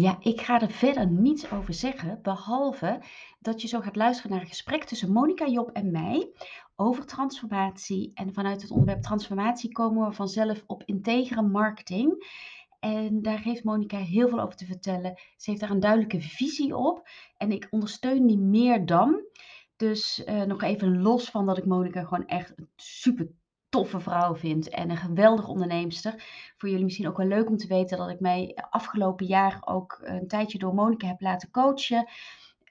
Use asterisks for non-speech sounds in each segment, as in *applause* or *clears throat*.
Ja, ik ga er verder niets over zeggen, behalve dat je zo gaat luisteren naar een gesprek tussen Monica Job en mij over transformatie. En vanuit het onderwerp transformatie komen we vanzelf op integere marketing. En daar heeft Monica heel veel over te vertellen. Ze heeft daar een duidelijke visie op. En ik ondersteun die meer dan. Dus uh, nog even los van dat ik Monica gewoon echt een super toffe vrouw vind en een geweldige onderneemster. Voor jullie misschien ook wel leuk om te weten dat ik mij afgelopen jaar ook een tijdje door Monica heb laten coachen.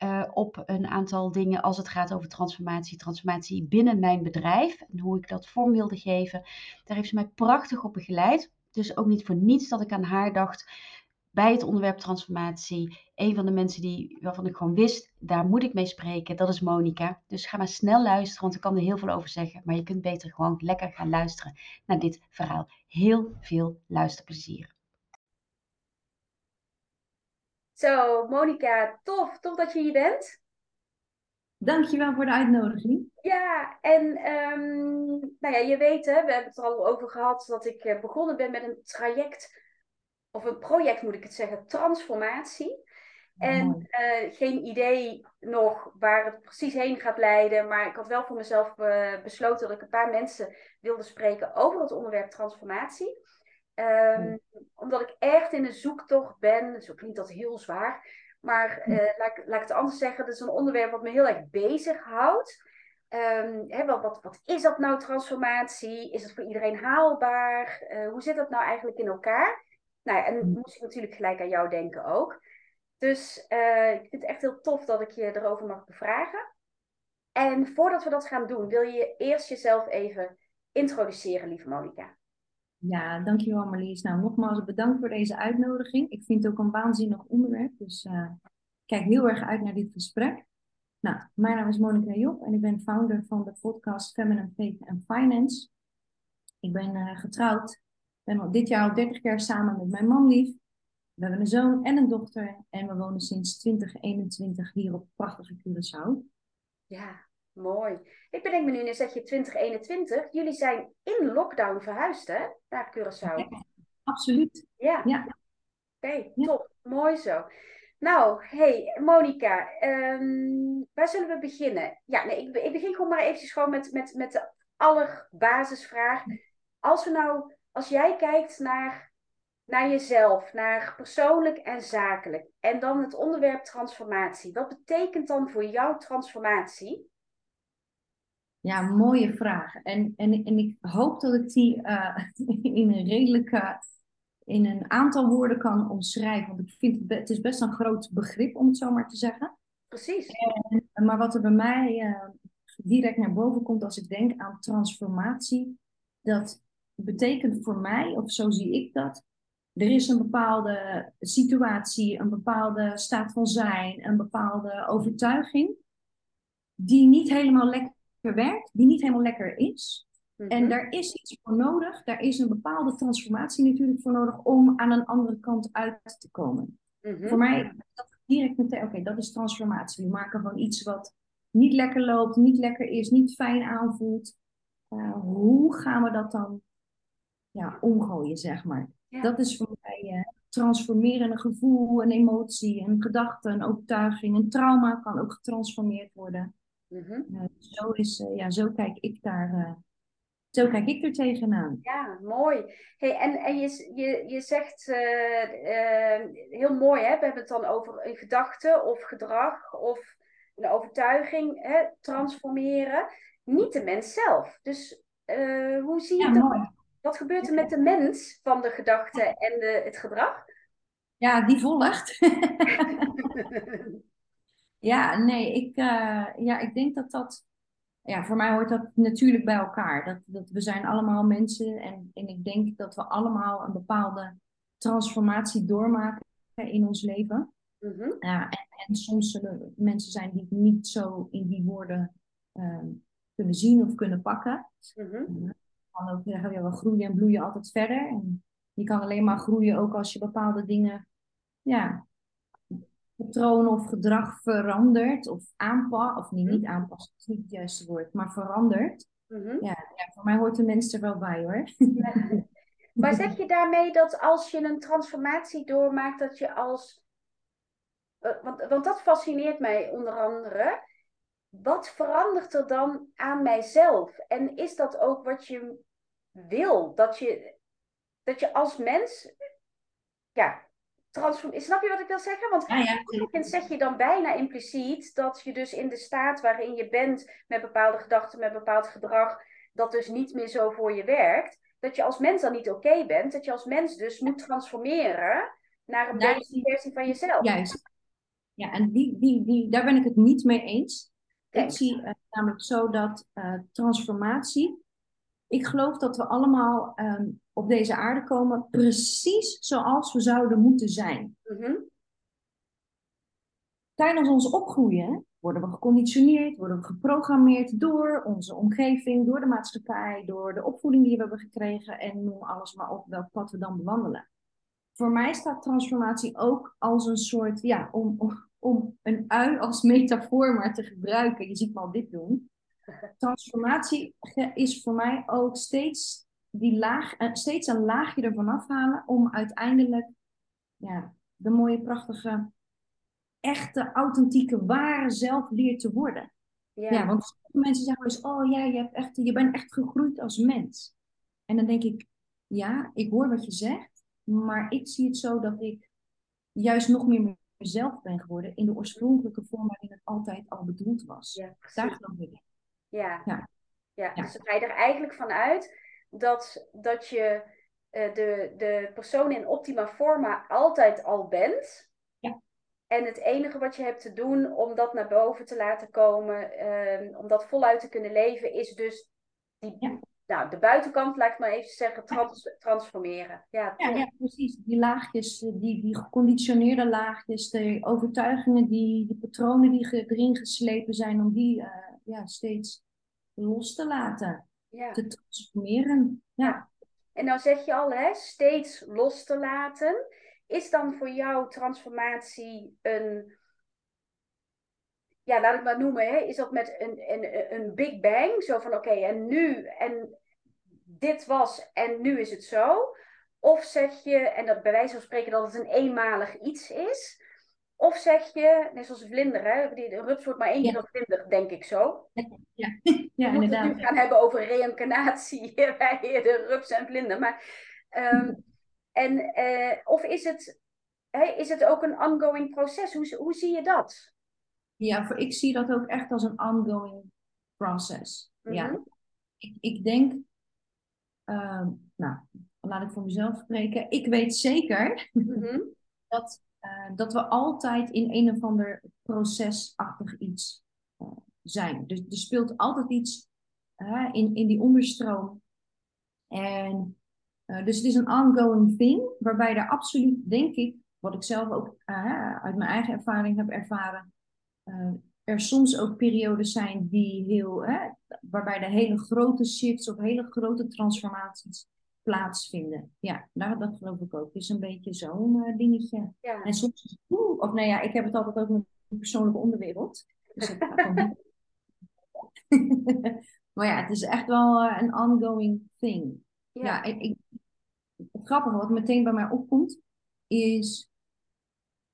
Uh, op een aantal dingen als het gaat over transformatie, transformatie binnen mijn bedrijf en hoe ik dat vorm wilde geven. Daar heeft ze mij prachtig op begeleid. Dus ook niet voor niets dat ik aan haar dacht bij het onderwerp transformatie. Een van de mensen die, waarvan ik gewoon wist, daar moet ik mee spreken, dat is Monica. Dus ga maar snel luisteren, want ik kan er heel veel over zeggen. Maar je kunt beter gewoon lekker gaan luisteren naar dit verhaal. Heel veel luisterplezier. Zo, Monica, tof. Tof dat je hier bent. Dankjewel voor de uitnodiging. Ja, en um, nou ja, je weet, hè, we hebben het er al over gehad dat ik eh, begonnen ben met een traject of een project moet ik het zeggen, transformatie. En uh, geen idee nog waar het precies heen gaat leiden. Maar ik had wel voor mezelf uh, besloten dat ik een paar mensen wilde spreken over het onderwerp transformatie. Um, Omdat ik echt in een zoektocht ben. Zo klinkt dat heel zwaar. Maar uh, laat, laat ik het anders zeggen. Dat is een onderwerp wat me heel erg bezighoudt. Um, hè, wat, wat, wat, is dat nou, transformatie? Is het voor iedereen haalbaar? hoe zit dat nou eigenlijk in elkaar? Nou ja, en dan moest ik natuurlijk gelijk aan jou denken ook. Dus uh, ik vind het echt heel tof dat ik je erover mag bevragen. En voordat we dat gaan doen, wil je eerst jezelf even introduceren, lieve Monica. Ja, dankjewel Marlies. Nou, nogmaals bedankt voor deze uitnodiging. Ik vind het ook een waanzinnig onderwerp, dus uh, ik kijk heel erg uit naar dit gesprek. Nou, mijn naam is Monica Job en ik ben founder van de podcast Feminine Faith and Finance. Ik ben uh, getrouwd ben dit jaar al 30 jaar samen met mijn man lief. We hebben een zoon en een dochter. En we wonen sinds 2021 hier op prachtige Curaçao. Ja, mooi. Ik bedenk me nu, nu zeg je 2021. Jullie zijn in lockdown verhuisd, hè? Naar Curaçao. absoluut. Ja. ja. Oké, top. Mooi zo. Nou, hey Monika, um, waar zullen we beginnen? Ja, nee, ik, ik begin gewoon maar eventjes gewoon met, met, met de allerbasisvraag. Als we nou als jij kijkt naar, naar jezelf, naar persoonlijk en zakelijk, en dan het onderwerp transformatie, wat betekent dan voor jou transformatie? Ja, mooie vraag. En, en, en ik hoop dat ik die uh, *laughs* in een redelijke, in een aantal woorden kan omschrijven. Want ik vind het, het is best een groot begrip, om het zo maar te zeggen. Precies. En, maar wat er bij mij uh, direct naar boven komt als ik denk aan transformatie, dat betekent voor mij, of zo zie ik dat, er is een bepaalde situatie, een bepaalde staat van zijn, een bepaalde overtuiging, die niet helemaal lekker werkt, die niet helemaal lekker is. En mhm. daar is iets voor nodig, daar is een bepaalde transformatie natuurlijk voor nodig om aan een andere kant uit te komen. Mhm. Voor mij dat direct meteen, oké, dat is transformatie. We maken van iets wat niet lekker loopt, niet lekker is, niet fijn aanvoelt. Uh, hoe gaan we dat dan ja, omgooien, zeg maar. Dat is voor mij uh, transformeren een gevoel, een emotie, een gedachte, een overtuiging. Een trauma kan ook getransformeerd worden. Mm zo, is, uh, ja, zo kijk ik daar zo kijk ik er tegenaan. Ja, mooi. Hey, en en je, je, je zegt heel mooi, hè? we hebben het dan over een gedachte of gedrag of een overtuiging hè? transformeren. Niet de mens zelf. Dus hoe zie je ja, dat? Mooi. Wat gebeurt er met de mens van de gedachten en de, het gedrag? Ja, die volgt. *laughs* *laughs* ja, nee, ik, uh, ja, ik denk dat dat. Ja, voor mij hoort dat natuurlijk bij elkaar. Dat, dat we zijn allemaal mensen en, en ik denk dat we allemaal een bepaalde transformatie doormaken in ons leven. Mhm. Ja, en, en soms zullen er mensen zijn die het niet zo in die woorden ehm, kunnen zien of kunnen pakken. Je kan ook zeggen, ja, we groeien en bloeien altijd verder. En je kan alleen maar groeien ook als je bepaalde dingen, ja, patronen of gedrag verandert of aanpast. Of niet, Mhm. niet aanpast, dat is niet het juiste woord, maar verandert. Mhm. Ja, voor mij hoort de mens er wel bij hoor. Maar zeg je daarmee dat als je een transformatie doormaakt, dat je als. eh, Want, want dat fascineert mij onder andere. Wat verandert er dan aan mijzelf? En is dat ook wat je wil? Dat je, dat je als mens. Ja, transform. Snap je wat ik wil zeggen? Want Ja, ja. zeg je dan bijna impliciet dat je dus in de staat waarin je bent met bepaalde gedachten, met bepaald gedrag, dat dus niet meer zo voor je werkt, dat je als mens dan niet oké bent, dat je als mens dus moet transformeren naar een betere versie van jezelf. Juist. Ja, en die, die, die, daar ben ik het niet mee eens. Ik zie namelijk zo dat eh, transformatie. Ik geloof dat we allemaal ehm, op deze aarde komen precies zoals we zouden moeten zijn. Mhm. Tijdens ons opgroeien worden we geconditioneerd, worden we geprogrammeerd door onze omgeving, door de maatschappij, door de opvoeding die we hebben gekregen en noem alles maar op welk pad we dan bewandelen. Voor mij staat transformatie ook als een soort, ja, om, om, om een ui als metafoor maar te gebruiken. Je ziet me al dit doen. Transformatie is voor mij ook steeds, die laag, eh, steeds een laagje ervan afhalen om uiteindelijk ja, de mooie, prachtige, echte, authentieke, ware zelf weer te worden. Ja. Ja, want sommige mensen zeggen wel eens, oh ja, je, hebt echt, je bent echt gegroeid als mens. En dan denk ik, ja, ik hoor wat je zegt, maar ik zie het zo dat ik juist nog meer mezelf ben geworden in de oorspronkelijke vorm waarin het altijd al bedoeld was. Ja, Daar geloof ik in. Ja. Ja. Ja. Ja. Dus dan ga je er eigenlijk van uit dat, dat je eh, de, de persoon in optima forma altijd al bent. Ja. En het enige wat je hebt te doen om dat naar boven te laten komen, eh, om dat voluit te kunnen leven, is dus die, Ja. nou, de buitenkant, laat ik maar even zeggen, trans- transformeren. Ja, Ja, tof. ja, precies. Die laagjes, eh, die, die geconditioneerde laagjes, de overtuigingen, die, die patronen die erin geslepen zijn, om die eh, ja, steeds los te laten, ja. te transformeren. Ja. En nou zeg je al, hè, steeds los te laten. Is dan voor jou transformatie een, ja, laat ik maar noemen, hè, is dat met een, een, een big bang? Zo van, oké, en nu, en dit was, en nu is het zo? Of zeg je, en dat bij wijze van spreken dat het een eenmalig iets is? Of zeg je, net zoals een vlinder, hè, die, de rups wordt maar één keer Ja. een vlinder, denk ik zo. Ja, We ja *laughs* moeten het nu inderdaad. gaan hebben over reïncarnatie *laughs* bij de rups en vlinder. Maar, ehm, *laughs* en, eh, of is het, hè, is het ook een ongoing proces? Hoe, hoe zie je dat? Ja, voor, ik zie dat ook echt als een ongoing process. Mhm. Ja, ik, ik denk, ehm, nou, laat ik voor mezelf spreken. Ik weet zeker Mhm. dat, eh, dat we altijd in een of ander procesachtig iets eh, zijn. Dus er speelt altijd iets in, in die onderstroom. En eh, dus het is een ongoing thing, waarbij er absoluut, denk ik, wat ik zelf ook uit mijn eigen ervaring heb ervaren, er soms ook periodes zijn die heel, waarbij er hele grote shifts of hele grote transformaties plaatsvinden. Ja, nou, dat geloof ik ook. Het is een beetje zo'n eh, dingetje. Ja. En soms, oeh, of nou ja, ik heb het altijd ook met de persoonlijke onderwereld. Dus het gaat dan niet. *laughs* maar ja, het is echt wel eh, een ongoing thing. Ja, Ja. ik, ik, het grappige wat meteen bij mij opkomt, is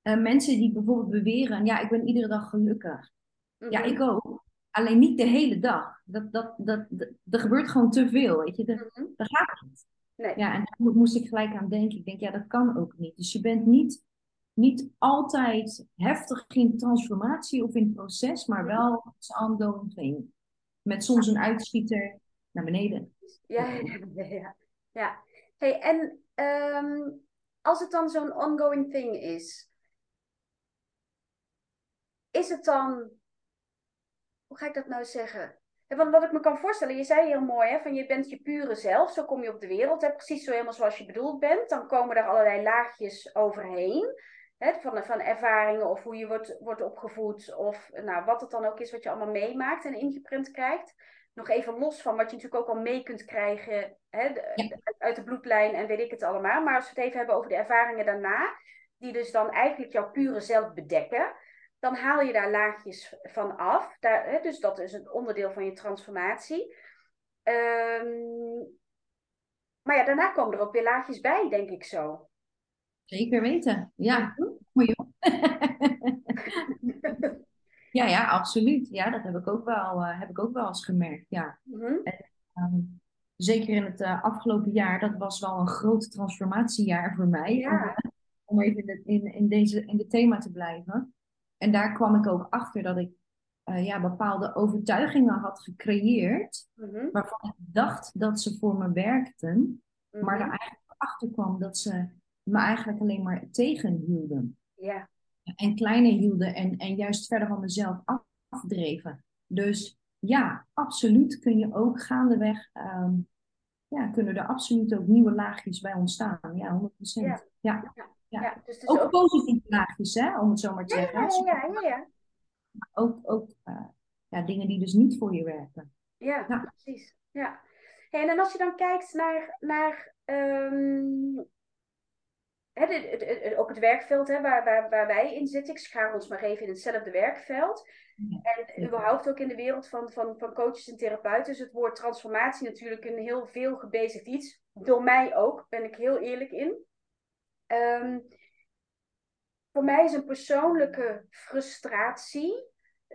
eh, mensen die bijvoorbeeld beweren, ja, ik ben iedere dag gelukkig. Ja, Mhm. ik ook. Alleen niet de hele dag. Dat, dat, dat, dat, er gebeurt gewoon te veel, weet je. Dat, Mhm. dat gaat niet. Nee. Ja, en daar mo- moest ik gelijk aan denken. Ik denk, ja, dat kan ook niet. Dus je bent niet, niet altijd heftig in transformatie of in proces, maar wel als ongoing thing. Met soms een uitschieter naar beneden. Ja, ja, ja, ja. ja. Hey, en ehm, als het dan zo'n ongoing thing is, is het dan, hoe ga ik dat nou zeggen? Want wat ik me kan voorstellen, je zei heel mooi, hè, van je bent je pure zelf, zo kom je op de wereld, hè, precies zo helemaal zoals je bedoeld bent. Dan komen er allerlei laagjes overheen, hè, van, van ervaringen of hoe je wordt, wordt opgevoed, of nou, wat het dan ook is wat je allemaal meemaakt en ingeprint krijgt. Nog even los van wat je natuurlijk ook al mee kunt krijgen hè, uit de bloedlijn en weet ik het allemaal. Maar als we het even hebben over de ervaringen daarna, die dus dan eigenlijk jouw pure zelf bedekken dan haal je daar laagjes van af. Daar, hè, dus dat is een onderdeel van je transformatie. Um, maar ja, daarna komen er ook weer laagjes bij, denk ik zo. Zeker weten, ja. Mooi *laughs* ja, ja, absoluut. Ja, dat heb ik ook wel, uh, heb ik ook wel eens gemerkt, ja. Mm en, um, zeker in het uh, afgelopen jaar, dat was wel een groot transformatiejaar voor mij. Ja. Om, om even in, de, in, in, deze, in dit thema te blijven. En daar kwam ik ook achter dat ik uh, ja, bepaalde overtuigingen had gecreëerd, mm waarvan ik dacht dat ze voor me werkten, maar er mhm. eigenlijk achter kwam dat ze me eigenlijk alleen maar tegenhielden. Ja. En kleiner hielden en, en juist verder van mezelf afdreven. Dus ja, absoluut kun je ook gaandeweg, um, ja, kunnen er absoluut ook nieuwe laagjes bij ontstaan. Ja, 100%. Ja. ja. ja. Ja. dus ook, ook positieve laagjes, hè, om het zo maar te zeggen. Ja, ja, ja. ja, Ook, ook uh, ja, dingen die dus niet voor je werken. Ja, precies. Ja. Hey, en als je dan kijkt naar, naar um, hè, de, de, op het werkveld hè, waar, waar, waar wij in zitten, ik schaar ons maar even in hetzelfde werkveld. en überhaupt ook in de wereld van, van, van coaches en therapeuten is het woord transformatie natuurlijk een heel veel gebezigd iets. Door mij ook, ben ik heel eerlijk in. Um, voor mij is een persoonlijke frustratie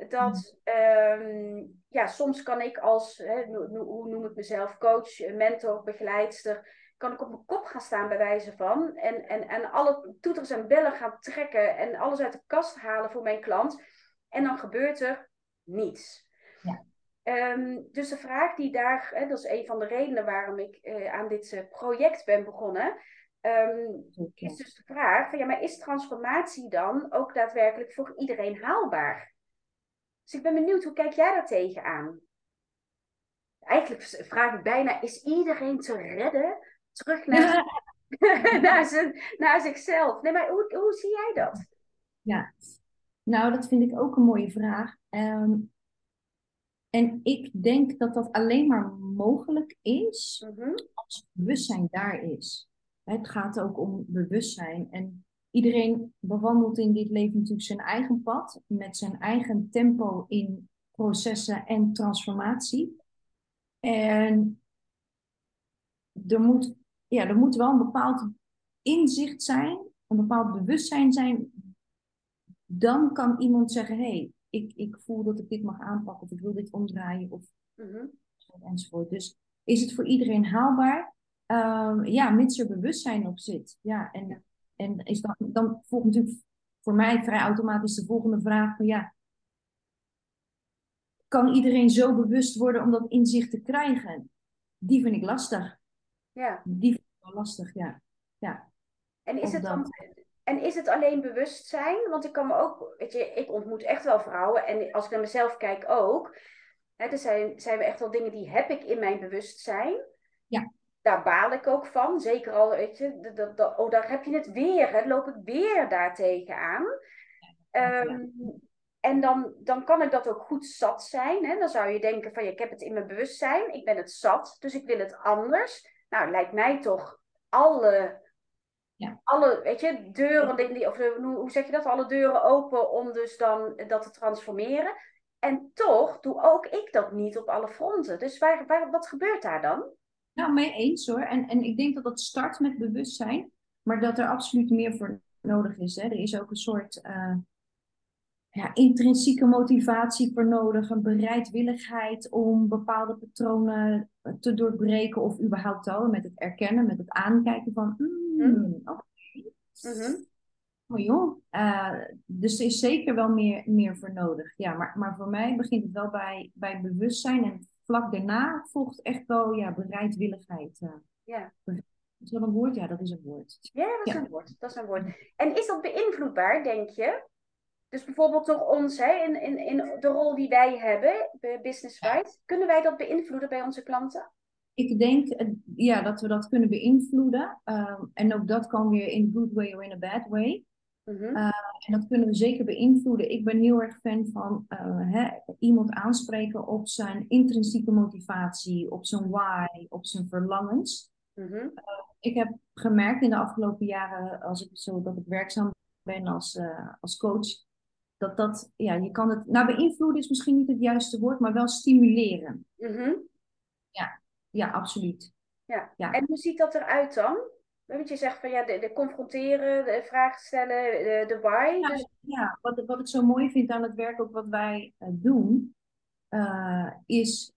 dat um, ja, soms kan ik als, hè, hoe noem ik mezelf, coach, mentor, begeleidster, kan ik op mijn kop gaan staan bij wijze van en, en, en alle toeters en bellen gaan trekken en alles uit de kast halen voor mijn klant en dan gebeurt er niets. Ja. Um, dus de vraag die daar, hè, dat is een van de redenen waarom ik uh, aan dit uh, project ben begonnen, Um, is dus de vraag van ja, maar is transformatie dan ook daadwerkelijk voor iedereen haalbaar? Dus ik ben benieuwd, hoe kijk jij daar tegenaan? Eigenlijk vraag ik bijna, is iedereen te redden terug *laughs* naar, *laughs* naar, zijn, naar zichzelf? Nee, maar hoe, hoe zie jij dat? Ja, nou dat vind ik ook een mooie vraag. Um, en ik denk dat dat alleen maar mogelijk is mm -hmm. als bewustzijn daar is. Het gaat ook om bewustzijn. En iedereen bewandelt in dit leven natuurlijk zijn eigen pad, met zijn eigen tempo in processen en transformatie. En er moet, ja, er moet wel een bepaald inzicht zijn, een bepaald bewustzijn zijn. Dan kan iemand zeggen: hé, hey, ik, ik voel dat ik dit mag aanpakken, of ik wil dit omdraaien, of mhm. enzovoort. Dus is het voor iedereen haalbaar? Um, ja, mits er bewustzijn op zit. Ja, en, en is dan, dan volgt natuurlijk voor mij vrij automatisch de volgende vraag van ja, kan iedereen zo bewust worden om dat inzicht te krijgen? Die vind ik lastig. Ja. Die wel lastig, ja. ja. En is, het dan, en is het alleen bewustzijn? Want ik kan me ook, weet je, ik ontmoet echt wel vrouwen en als ik naar mezelf kijk ook. Hè, er zijn, zijn echt wel dingen die heb ik in mijn bewustzijn. Ja daar baal ik ook van. Zeker al, weet je, dat, dat, oh, daar heb je het weer. Hè, loop ik weer daar tegenaan. Um, en dan, dan kan ik dat ook goed zat zijn. Hè? Dan zou je denken van, ja, ik heb het in mijn bewustzijn. Ik ben het zat, dus ik wil het anders. Nou, lijkt mij toch alle, ja. alle weet je, deuren, die, of hoe zeg je dat? Alle deuren open om dus dan dat te transformeren. En toch doe ook ik dat niet op alle fronten. Dus waar, waar, wat gebeurt daar dan? Nou, mee eens hoor. En, en ik denk dat dat start met bewustzijn, maar dat er absoluut meer voor nodig is. Hè. Er is ook een soort uh, ja, intrinsieke motivatie voor nodig, een bereidwilligheid om bepaalde patronen te doorbreken of überhaupt al met het erkennen, met het aankijken van, mm, mm. oké. Mm Oh joh, uh, dus er is zeker wel meer, meer voor nodig. Ja, maar, maar voor mij begint het wel bij, bij bewustzijn en vlak daarna volgt echt wel ja, bereidwilligheid. Uh. Ja. Is dat een woord? Ja, dat is een woord. Ja, dat is een woord. Dat is een woord. En is dat beïnvloedbaar, denk je? Dus bijvoorbeeld door ons, hè, in, in, in de rol die wij hebben, business-wise, kunnen wij dat beïnvloeden bij onze klanten? Ik denk ja, dat we dat kunnen beïnvloeden. Ehm, en ook dat kan weer in a good way or in a bad way. Mhm. Eh, en dat kunnen we zeker beïnvloeden. Ik ben heel erg fan van uh, hè, iemand aanspreken op zijn intrinsieke motivatie, op zijn why, op zijn verlangens. Mhm. Eh, ik heb gemerkt in de afgelopen jaren, als ik zo dat ik werkzaam ben als, als coach, dat dat, ja, je kan het, nou beïnvloeden is misschien niet het juiste woord, maar wel stimuleren. Mhm. Ja, ja, absoluut. Ja. ja. En hoe ziet dat eruit dan? Want je zegt van ja, de, de confronteren, de vragen stellen, de, de why. Ja, dus... ja, wat, wat ik zo mooi vind aan het werk, ook wat wij uh, doen, uh, is.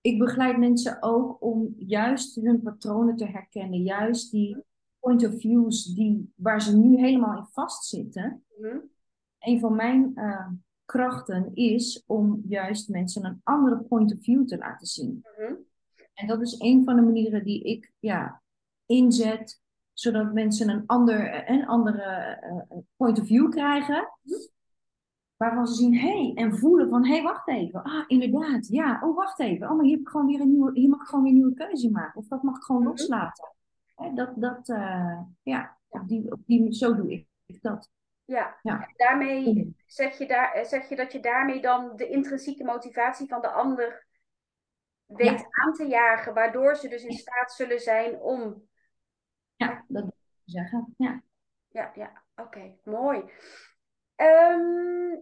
Ik begeleid mensen ook om juist hun patronen te herkennen. Juist die point of views die, waar ze nu helemaal in vastzitten. Mm Een van mijn uh, krachten is om juist mensen een andere point of view te laten zien. Mm En dat is een van de manieren die ik ja, inzet, zodat mensen een, ander, een andere uh, point of view krijgen. Waarvan ze zien, hé, hey, en voelen van, hé, hey, wacht even. Ah, inderdaad, ja, oh, wacht even. Oh, maar hier, heb ik gewoon weer een nieuwe, hier mag ik gewoon weer een nieuwe keuze maken. Of dat mag ik gewoon mhm. loslaten. Dat, dat, uh, ja, op die, op die, zo doe ik dat. Ja, ja. daarmee zeg je, daar, zeg je dat je daarmee dan de intrinsieke motivatie van de ander weet aan te jagen, waardoor ze dus in staat zullen zijn om ja, dat wil ik zeggen. Ja, ja, ja. oké, mooi. Ehm,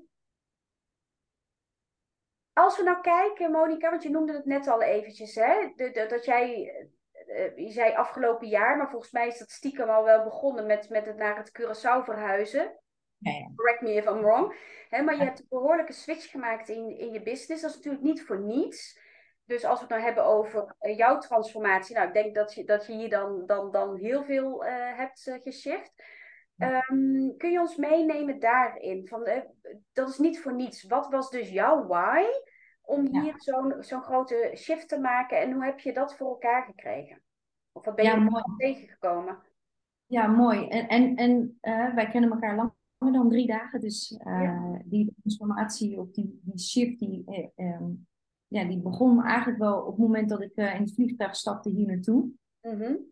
als we nou kijken, Monika, want je noemde het net al eventjes, hè? De, dat jij, je zei afgelopen jaar, maar volgens mij is dat stiekem al wel begonnen met, met het naar het Curaçao verhuizen. Ja, ja. Correct me if I'm wrong. Hè, maar je hebt een behoorlijke switch gemaakt in, in je business. Dat is natuurlijk niet voor niets dus als we het nou hebben over eh, jouw transformatie, nou, ik denk dat je, dat je hier dan, dan, dan heel veel uh, hebt uh, geshift. Um, kun je ons meenemen daarin? Van, dat is niet voor niets. Wat was dus jouw why om hier zo'n zo'n grote shift te maken en hoe heb je dat voor elkaar gekregen? Of wat ben je ja, tegengekomen? Ja, mooi. En, en, en wij kennen elkaar langer dan drie dagen, dus die transformatie of die, die shift, die, um, ja, die begon eigenlijk wel op het moment dat ik uh, in het vliegtuig stapte hier naartoe. Mm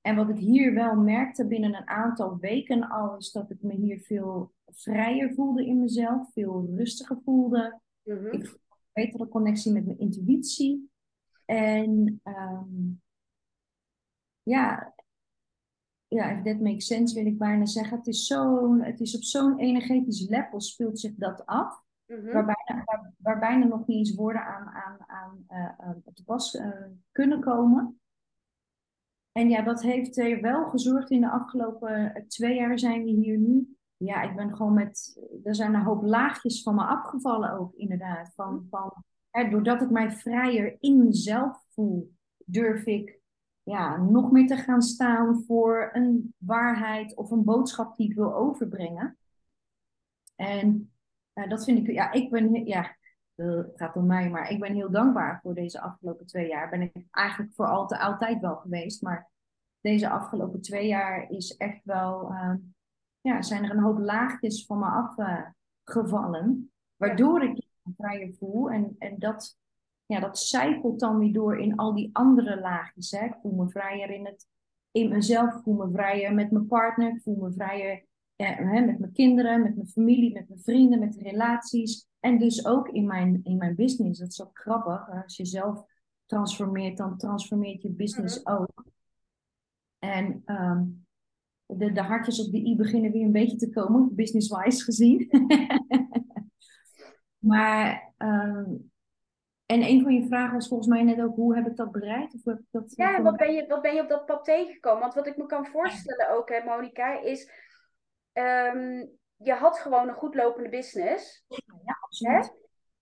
en wat ik hier wel merkte binnen een aantal weken al, is dat ik me hier veel vrijer voelde in mezelf, veel rustiger voelde. Mm Ik voelde een betere connectie met mijn intuïtie. En um, ja, ja, if that makes sense, wil ik bijna zeggen. Het is, zo, het is op zo'n energetisch level speelt zich dat af. Mhm. waarbij, waar, waar, bijna nog niet eens woorden aan, aan, aan uh, op de pas uh, kunnen komen. En ja, dat heeft er wel gezorgd in de afgelopen twee jaar zijn we hier nu. Ja, ik ben gewoon met, er zijn een hoop laagjes van me afgevallen ook inderdaad. Van, mhm. van, hè, doordat ik mij vrijer in mezelf voel, durf ik ja, nog meer te gaan staan voor een waarheid of een boodschap die ik wil overbrengen. En uh, dat vind ik, ja, ik ben, ja, het gaat om mij, maar ik ben heel dankbaar voor deze afgelopen twee jaar. Ben ik eigenlijk voor altijd, altijd wel geweest, maar deze afgelopen twee jaar is echt wel, uh, ja, zijn er een hoop laagjes van me afgevallen, waardoor ik me vrijer voel. En, en dat, ja, dat zijpelt dan weer door in al die andere laagjes. Hè. Ik voel me vrijer in, het, in mezelf, ik voel me vrijer met mijn partner, ik voel me vrijer hè, met mijn kinderen, met mijn familie, met mijn vrienden, met de relaties. En dus ook in mijn, in mijn business. Dat is ook grappig. Als je zelf transformeert, dan transformeert je business mhm. ook. En ehm, de, de hartjes op de i beginnen weer een beetje te komen, business-wise gezien. *laughs* maar, ehm, en een van je vragen was volgens mij net ook, hoe heb ik dat bereikt? Of heb ik dat, ja, wat ben, je, wat ben je op dat pad tegengekomen? Want wat ik me kan voorstellen ook, hè, Monika, is Ehm, je had gewoon een goed lopende business. Ja, absoluut.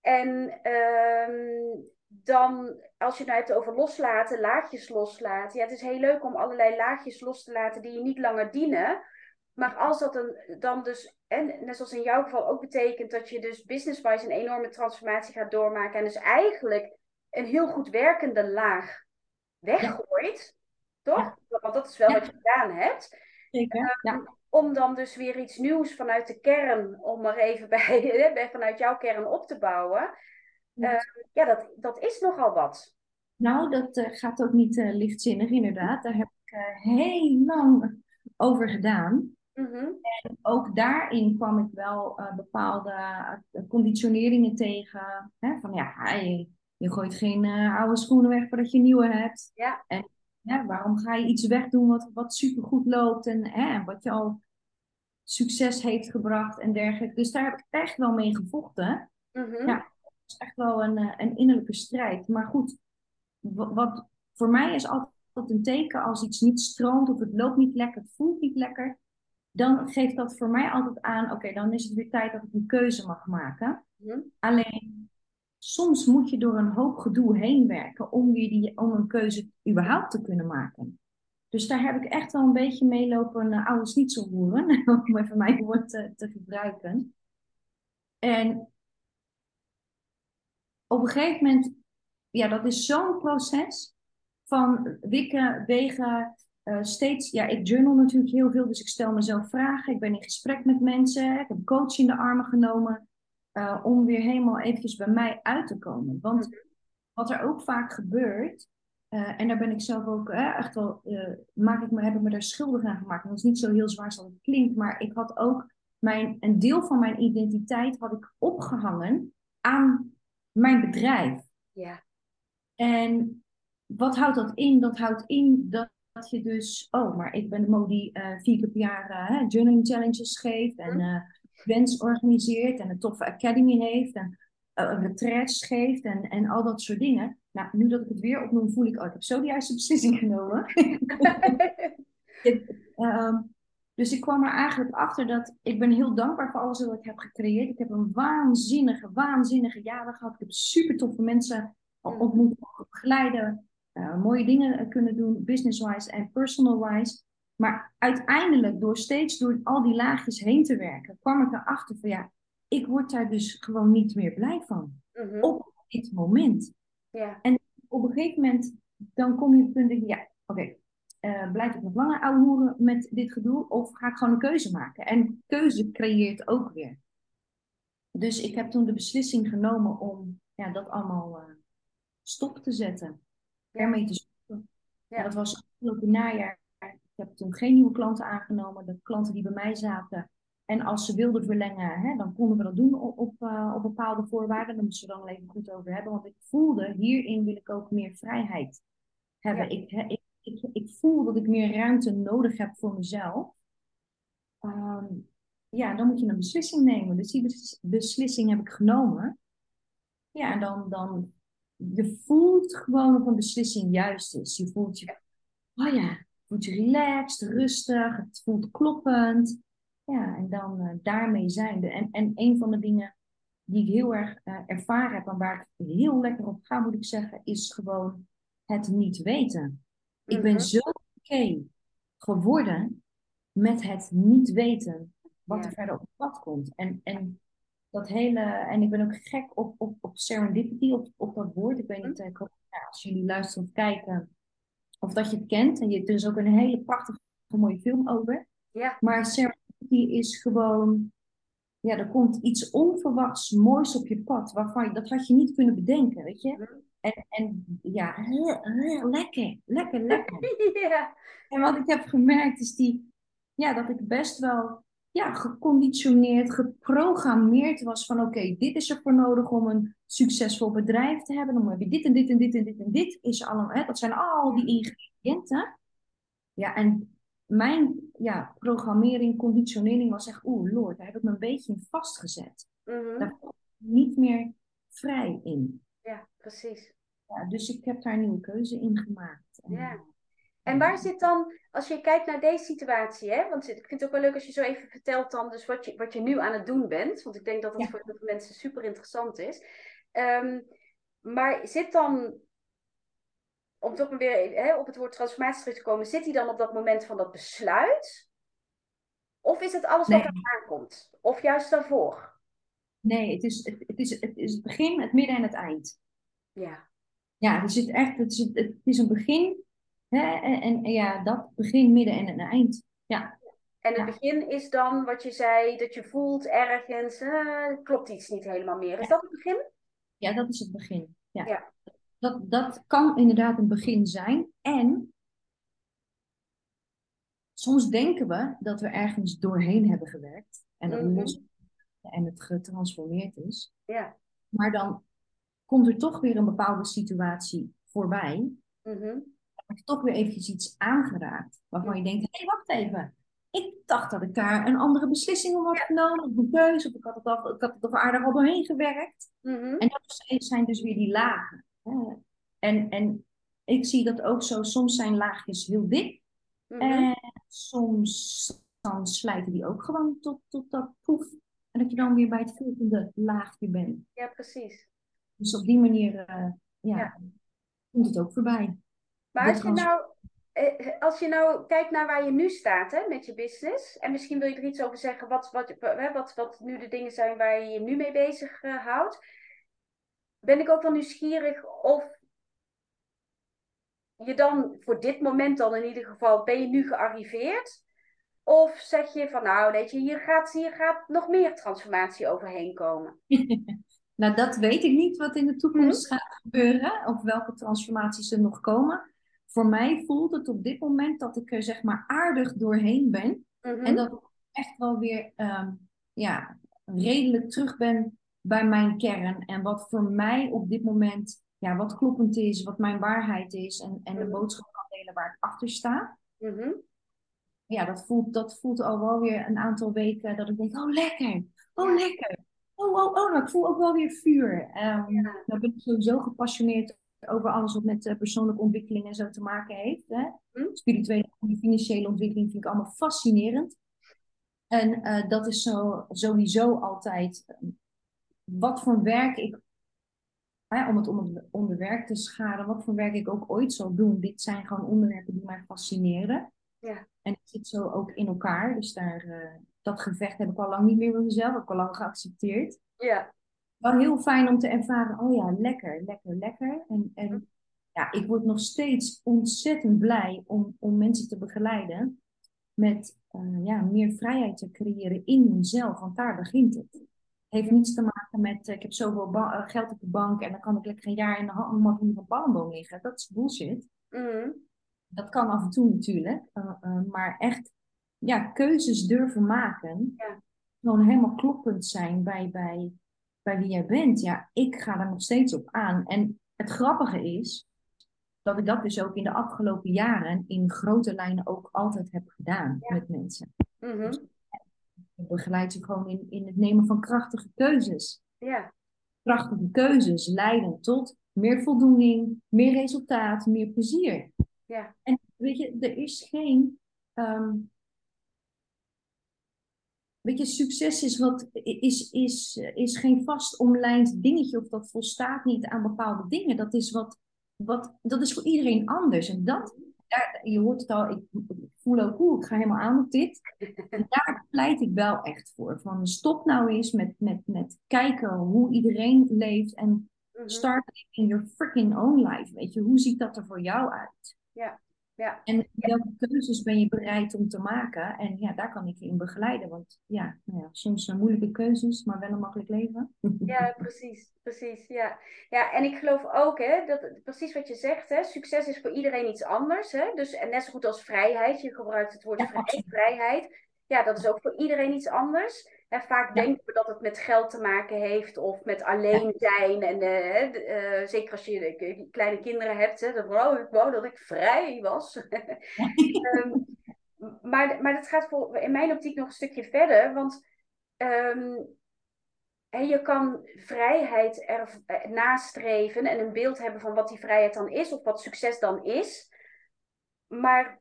En ehm, dan, als je het nou hebt over loslaten, laagjes loslaten. Ja, het is heel leuk om allerlei laagjes los te laten die je niet langer dienen. Maar als dat een, dan dus, en net zoals in jouw geval ook betekent dat je dus business-wise een enorme transformatie gaat doormaken. En dus eigenlijk een heel goed werkende laag weggooit. Toch? Want dat is wel wat je gedaan hebt. Zeker, ja. Ehm, om dan dus weer iets nieuws vanuit de kern, om er even *laughs* bij vanuit jouw kern op te bouwen. Ja. Uh, ja, dat, dat is nogal wat. Nou, dat uh, gaat ook niet uh, lichtzinnig, inderdaad. Daar heb ik heel lang over gedaan. Mm -hmm. En ook daarin kwam ik wel bepaalde conditioneringen tegen. Hè? Van ja, je, je gooit geen oude schoenen weg voordat je nieuwe hebt. Ja. En waarom ga je iets wegdoen wat, wat supergoed loopt en hè, wat je al succes heeft gebracht en dergelijke. Dus daar heb ik echt wel mee gevochten. Mm -hmm. Ja, is echt wel een, een innerlijke strijd. Maar goed, wat voor mij is altijd een teken als iets niet stroomt of het loopt niet lekker, het voelt niet lekker. Dan geeft dat voor mij altijd aan, oké, okay, dan is het weer tijd dat ik een keuze mag maken. -hmm. Alleen, soms moet je door een hoop gedoe heen werken om, weer die, om een keuze überhaupt te kunnen maken. Dus daar heb ik echt wel een beetje meelopen uh, oude schnitzelboeren, *laughs* om even mijn woord te, te gebruiken. En op een gegeven moment, ja, dat is zo'n proces van wikken, wegen, uh, steeds, ja, ik journal natuurlijk heel veel, dus ik stel mezelf vragen, ik ben in gesprek met mensen, ik heb coach in de armen genomen, uh, om weer helemaal eventjes bij mij uit te komen. Want wat er ook vaak gebeurt, uh, en daar ben ik zelf ook echt wel, maak ik me, heb ik me daar schuldig aan gemaakt. En dat is niet zo heel zwaar zoals het klinkt, maar ik had ook mijn, een deel van mijn identiteit had ik opgehangen aan mijn bedrijf. Ja. En wat houdt dat in? Dat houdt in dat, dat je dus, oh, maar ik ben de mo die vier keer per jaar journaling challenges geeft en events organiseert en een toffe academy heeft en uh, retreats geeft en, en al dat soort dingen. Nou, nu dat ik het weer opnoem, voel ik, oh, ik heb zo de juiste beslissing *laughs* genomen. *laughs* um, dus ik kwam er eigenlijk achter dat ik ben heel dankbaar voor alles wat ik heb gecreëerd. Ik heb een waanzinnige, waanzinnige jaren gehad. Ik heb super toffe mensen ontmoet, begeleiden, uh, mooie dingen kunnen doen, business-wise en personal-wise. Maar uiteindelijk, door steeds door al die laagjes heen te werken, kwam ik erachter van ja, ik word daar dus gewoon niet meer blij van. Mm -hmm. Op dit moment. Ja. En op een gegeven moment, dan kom je op het punt ja, oké, okay, uh, blijf ik nog langer ouwehoeren met dit gedoe? Of ga ik gewoon een keuze maken? En keuze creëert ook weer. Dus ik heb toen de beslissing genomen om ja, dat allemaal uh, stop te zetten. Ermee te stoppen. Ja. Dat was afgelopen najaar. Ik heb toen geen nieuwe klanten aangenomen. De klanten die bij mij zaten. En als ze wilden verlengen, hè, dan konden we dat doen op, op, uh, op bepaalde voorwaarden. Daar moesten we dan even goed over hebben. Want ik voelde, hierin wil ik ook meer vrijheid hebben. Ja. Ik, ik, ik, voel dat ik meer ruimte nodig heb voor mezelf. Um, ja, dan moet je een beslissing nemen. Dus die beslissing heb ik genomen. Ja, en dan, dan je voelt gewoon of een beslissing juist is. Je voelt je, oh ja, voelt je relaxed, rustig, het voelt kloppend. Ja, en dan uh, daarmee zijnde. En, en een van de dingen die ik heel erg uh, ervaren heb en waar ik heel lekker op ga, moet ik zeggen, is gewoon het niet weten. Ik ben Mhm. zo oké geworden met het niet weten wat Ja. er verder op het pad komt. En, en dat hele, en ik ben ook gek op, op, op serendipity, op, op dat woord. Ik weet niet, ik hoop, ja, als jullie luisteren of kijken, of dat je het kent. En je, er is ook een hele prachtige mooie film over. Ja. Maar serendipity is gewoon, ja, er komt iets onverwachts moois op je pad, waarvan je, dat had je niet kunnen bedenken, weet je. En, en ja, lekker, lekker, *laughs* lekker. ja. En wat ik heb gemerkt is die, ja, dat ik best wel ja, geconditioneerd, geprogrammeerd was van oké, dit is er voor nodig om een succesvol bedrijf te hebben. Dan heb je dit en dit en dit en dit en dit is allemaal, hè, dat zijn al die ingrediënten. Ja, en mijn ja, programmering, conditionering was echt, oeh lord, daar heb ik me een beetje in vastgezet. Mhm. Daar voel ik niet meer vrij in. ja, precies. Ja, dus ik heb daar een nieuwe keuze in gemaakt. En, Ja. En waar zit dan, als je kijkt naar deze situatie, hè? want ik vind het ook wel leuk als je zo even vertelt dan dus wat je, wat je nu aan het doen bent, want ik denk dat dat Ja. voor heel veel mensen super interessant is. Ehm, maar zit dan, om toch maar weer hè, op het woord transformatie terug te komen, zit hij dan op dat moment van dat besluit? Of is het alles wat er aankomt? Of juist daarvoor? Nee, het is het, is, het is het begin, het midden en het eind. Ja. Ja, er zit echt, het, is, het is een begin hè, en, en, ja, dat begin, midden en een eind. Ja, En het Ja. begin is dan wat je zei, dat je voelt ergens, eh, klopt iets niet helemaal meer. Is dat het begin? Ja, dat is het begin. Ja. Ja. Dat, dat kan inderdaad een begin zijn. En soms denken we dat we ergens doorheen hebben gewerkt en dat Mhm. en het getransformeerd is. Ja. Maar dan komt er toch weer een bepaalde situatie voorbij. Wordt er toch weer eventjes iets aangeraakt. Waarvan je denkt, hé, wacht even. Ik dacht dat ik daar een andere beslissing om had genomen. Of een keuze. Of ik had het, al, ik had het er aardig al doorheen gewerkt. Mhm. En dat zijn dus weer die lagen. hè. En, en ik zie dat ook zo. Soms zijn laagjes heel dik. Mhm. En soms dan slijten die ook gewoon tot, tot dat poef. En dat je dan weer bij het volgende laagje bent. Ja, precies. Dus op die manier eh, ja, Ja. komt het ook voorbij. Maar als je nou, eh, als je nou kijkt naar waar je nu staat hè, met je business, en misschien wil je er iets over zeggen, wat, wat, wat, wat nu de dingen zijn waar je je nu mee bezig eh, houdt, ben ik ook wel nieuwsgierig of je dan voor dit moment dan in ieder geval, ben je nu gearriveerd? Of zeg je van nou, weet je, hier gaat, hier gaat nog meer transformatie overheen komen. *laughs* Nou, dat weet ik niet wat in de toekomst Mhm. gaat gebeuren. Of welke transformaties er nog komen. Voor mij voelt het op dit moment dat ik er zeg maar aardig doorheen ben. Mhm. En dat ik echt wel weer ehm, ja, redelijk terug ben bij mijn kern. En wat voor mij op dit moment, ja, wat kloppend is, wat mijn waarheid is. En, en de Mhm. boodschap kan delen waar ik achter sta. Mhm. Ja, dat voelt, dat voelt al wel weer een aantal weken dat ik denk, oh lekker, oh lekker. Oh, oh, oh, nou, ik voel ook wel weer vuur. Ehm Ja. Nou ben ik sowieso gepassioneerd over alles wat met eh, persoonlijke ontwikkeling en zo te maken heeft. Hè? Hm? Spirituele en financiële ontwikkeling vind ik allemaal fascinerend. En eh, dat is zo, sowieso altijd eh, wat voor werk ik, hè, om het onder, onder werk te scharen, wat voor werk ik ook ooit zal doen. Dit zijn gewoon onderwerpen die mij fascineren. Ja. En het zit zo ook in elkaar. Dus daar, eh, dat gevecht heb ik al lang niet meer met mezelf, heb ik al lang geaccepteerd Ja. wel heel fijn om te ervaren, oh ja, lekker, lekker, lekker. En, en ja, ik word nog steeds ontzettend blij om, om mensen te begeleiden met eh, ja, meer vrijheid te creëren in hunzelf, want daar begint het. Het heeft niets te maken met, eh, ik heb zoveel eh, geld op de bank en dan kan ik lekker een jaar in de hand van een palmboom liggen. Dat is bullshit. Mhm. Dat kan af en toe natuurlijk, maar echt ja, keuzes durven maken. Ja. Gewoon helemaal kloppend zijn bij, bij, bij wie jij bent. Ja, ik ga er nog steeds op aan. En het grappige is dat ik dat dus ook in de afgelopen jaren in grote lijnen ook altijd heb gedaan Ja. met mensen. Mhm. Ik begeleid ze gewoon in, in het nemen van krachtige keuzes. Ja. Krachtige keuzes leiden tot meer voldoening, meer resultaat, meer plezier. Ja. En weet je, er is geen. ehm, weet je, succes is, wat, is, is, is geen vast omlijnd dingetje of dat volstaat niet aan bepaalde dingen. Dat is, wat, wat, dat is voor iedereen anders. En dat, daar, je hoort het al, ik, ik voel ook, oeh, ik ga helemaal aan op dit. En daar pleit ik wel echt voor. Van stop nou eens met, met, met kijken hoe iedereen leeft en Mhm. start in your freaking own life. Weet je, hoe ziet dat er voor jou uit? Ja. Ja. En welke keuzes ben je bereid om te maken? En ja, daar kan ik je in begeleiden. Want ja, nou ja soms zijn moeilijke keuzes, maar wel een makkelijk leven. *laughs* Ja, precies, precies. Ja. ja, en ik geloof ook, hè, dat precies wat je zegt, hè, succes is voor iedereen iets anders. Hè? Dus, en net zo goed als vrijheid, je gebruikt het woord Ja, vrijheid. Ja, dat is ook voor iedereen iets anders. En vaak Ja. denken we dat het met geld te maken heeft of met alleen zijn. En eh, hè, eh, zeker als je kleine kinderen hebt, hè, wou ik wou dat ik vrij was. *laughs* Ehm, maar, maar dat gaat voor, in mijn optiek nog een stukje verder. Want ehm, hè, je kan vrijheid er, eh, nastreven en een beeld hebben van wat die vrijheid dan is, of wat succes dan is. Maar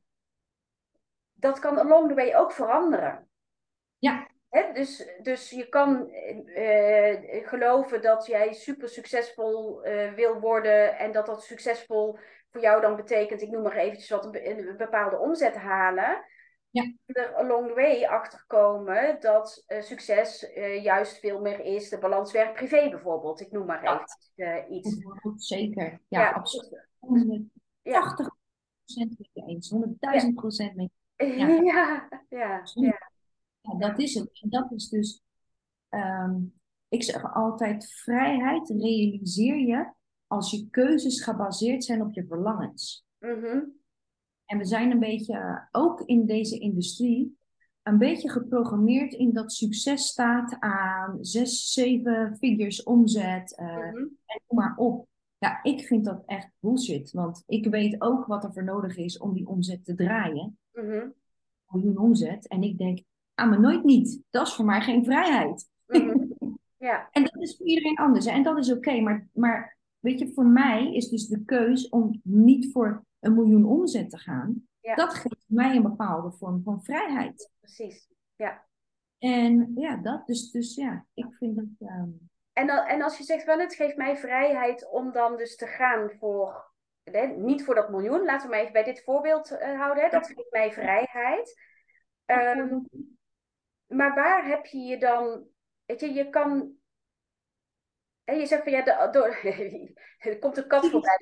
dat kan along the way ook veranderen. Ja. Dus, dus je kan eh, geloven dat jij super succesvol eh, wil worden en dat dat succesvol voor jou dan betekent, ik noem maar eventjes wat, een, be- een bepaalde omzet halen. Ja. Er along the way achter komen dat eh, succes eh, juist veel meer is de balans werk-privé bijvoorbeeld. Ik noem maar Ja. eh, iets. Zeker. Ja, Ja. absoluut. Ja. 180 procent met je eens. 100.000 procent met je *laughs* Ja, Ja, ja. Ja. Dat is het. En dat is dus, ehm, ik zeg altijd, vrijheid realiseer je als je keuzes gebaseerd zijn op je verlangens. Mhm, En we zijn een beetje, eh, ook in deze industrie, een beetje geprogrammeerd in dat succes staat aan zes, zeven figures omzet, eh, mhm, en noem maar op. Ja, ik vind dat echt bullshit, want ik weet ook wat er voor nodig is om die omzet te draaien. mhm, miljoen omzet. En ik denk, ah, maar nooit niet. Dat is voor mij geen vrijheid. mhm. Ja, *laughs* En dat is voor iedereen anders. hè. En dat is oké. Maar, maar weet je, voor mij is dus de keus om niet voor een miljoen omzet te gaan. ja, Dat geeft mij een bepaalde vorm van vrijheid. precies. Ja. En ja, dat. Dus, dus ja, ik vind dat. ehm, En, dan, en als je zegt wel, het geeft mij vrijheid om dan dus te gaan voor, hè, niet voor dat miljoen, laten we maar even bij dit voorbeeld eh, houden, hè, dat geeft mij vrijheid. Ehm, maar waar heb je je dan, weet je, je kan, je zegt van ja, de, door, *laughs* er komt een kat voorbij.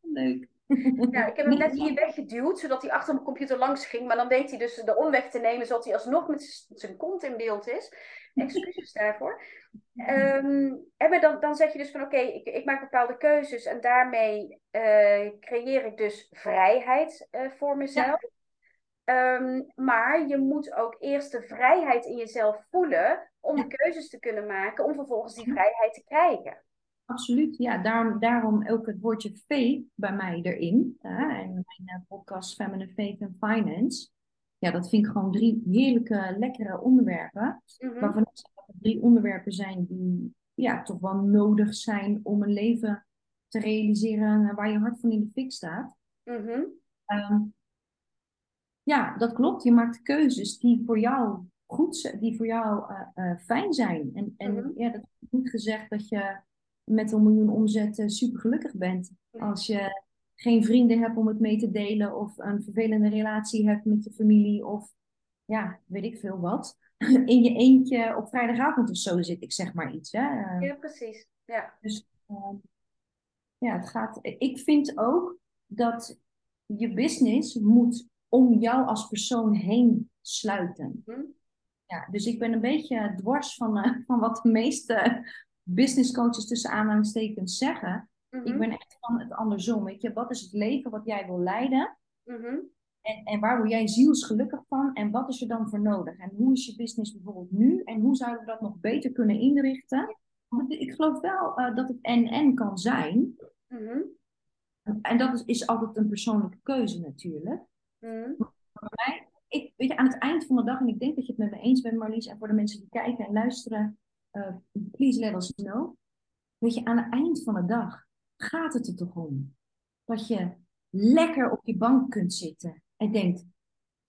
Leuk. *laughs* Ik heb hem net hier weggeduwd, zodat hij achter mijn computer langs ging. Maar dan weet hij dus de omweg te nemen, zodat hij alsnog met zijn kont in beeld is. Excuses daarvoor. Ehm, en maar dan, dan zeg je dus van oké, ik, ik maak bepaalde keuzes en daarmee eh, creëer ik dus vrijheid eh, voor mezelf. Ehm, maar je moet ook eerst de vrijheid in jezelf voelen om keuzes te kunnen maken, om vervolgens die vrijheid te krijgen. Absoluut, ja. Daarom, daarom ook het woordje faith bij mij erin. hè, en mijn eh, podcast Feminine Faith and Finance. Ja, dat vind ik gewoon drie heerlijke, lekkere onderwerpen. Waarvan ik zeg dat het drie onderwerpen zijn die ja, toch wel nodig zijn om een leven te realiseren waar je hart van in de fik staat. mhm, Ehm, ja, dat klopt. Je maakt keuzes die voor jou goed zijn, die voor jou eh, eh, fijn zijn. En, en Mhm. ja, dat is niet gezegd dat je met een miljoen omzet eh, super gelukkig bent. Als je geen vrienden hebt om het mee te delen, of een vervelende relatie hebt met je familie, of ja, weet ik veel wat. *laughs* In je eentje op vrijdagavond of zo zit, ik zeg maar iets. Hè? Ja, precies. Ja. dus ehm, ja, het gaat. Ik vind ook dat je business moet om jou als persoon heen sluiten. Mhm. Ja, dus ik ben een beetje dwars van, eh, van wat de meeste business coaches tussen aanhalingstekens zeggen. Ik Mhm. ben echt van het andersom. Weet je, wat is het leven wat jij wil leiden? Mhm. En, en waar word jij zielsgelukkig van? En wat is er dan voor nodig? En hoe is je business bijvoorbeeld nu? En hoe zouden we dat nog beter kunnen inrichten? Want ik geloof wel eh, dat het en-en kan zijn. Mhm. En dat is, is altijd een persoonlijke keuze natuurlijk. Voor mij, ik, weet je, aan het eind van de dag, en ik denk dat je het met me eens bent, Marlies, en voor de mensen die kijken en luisteren, eh, please let us know. Weet je, aan het eind van de dag gaat het er toch om dat je lekker op je bank kunt zitten en denkt: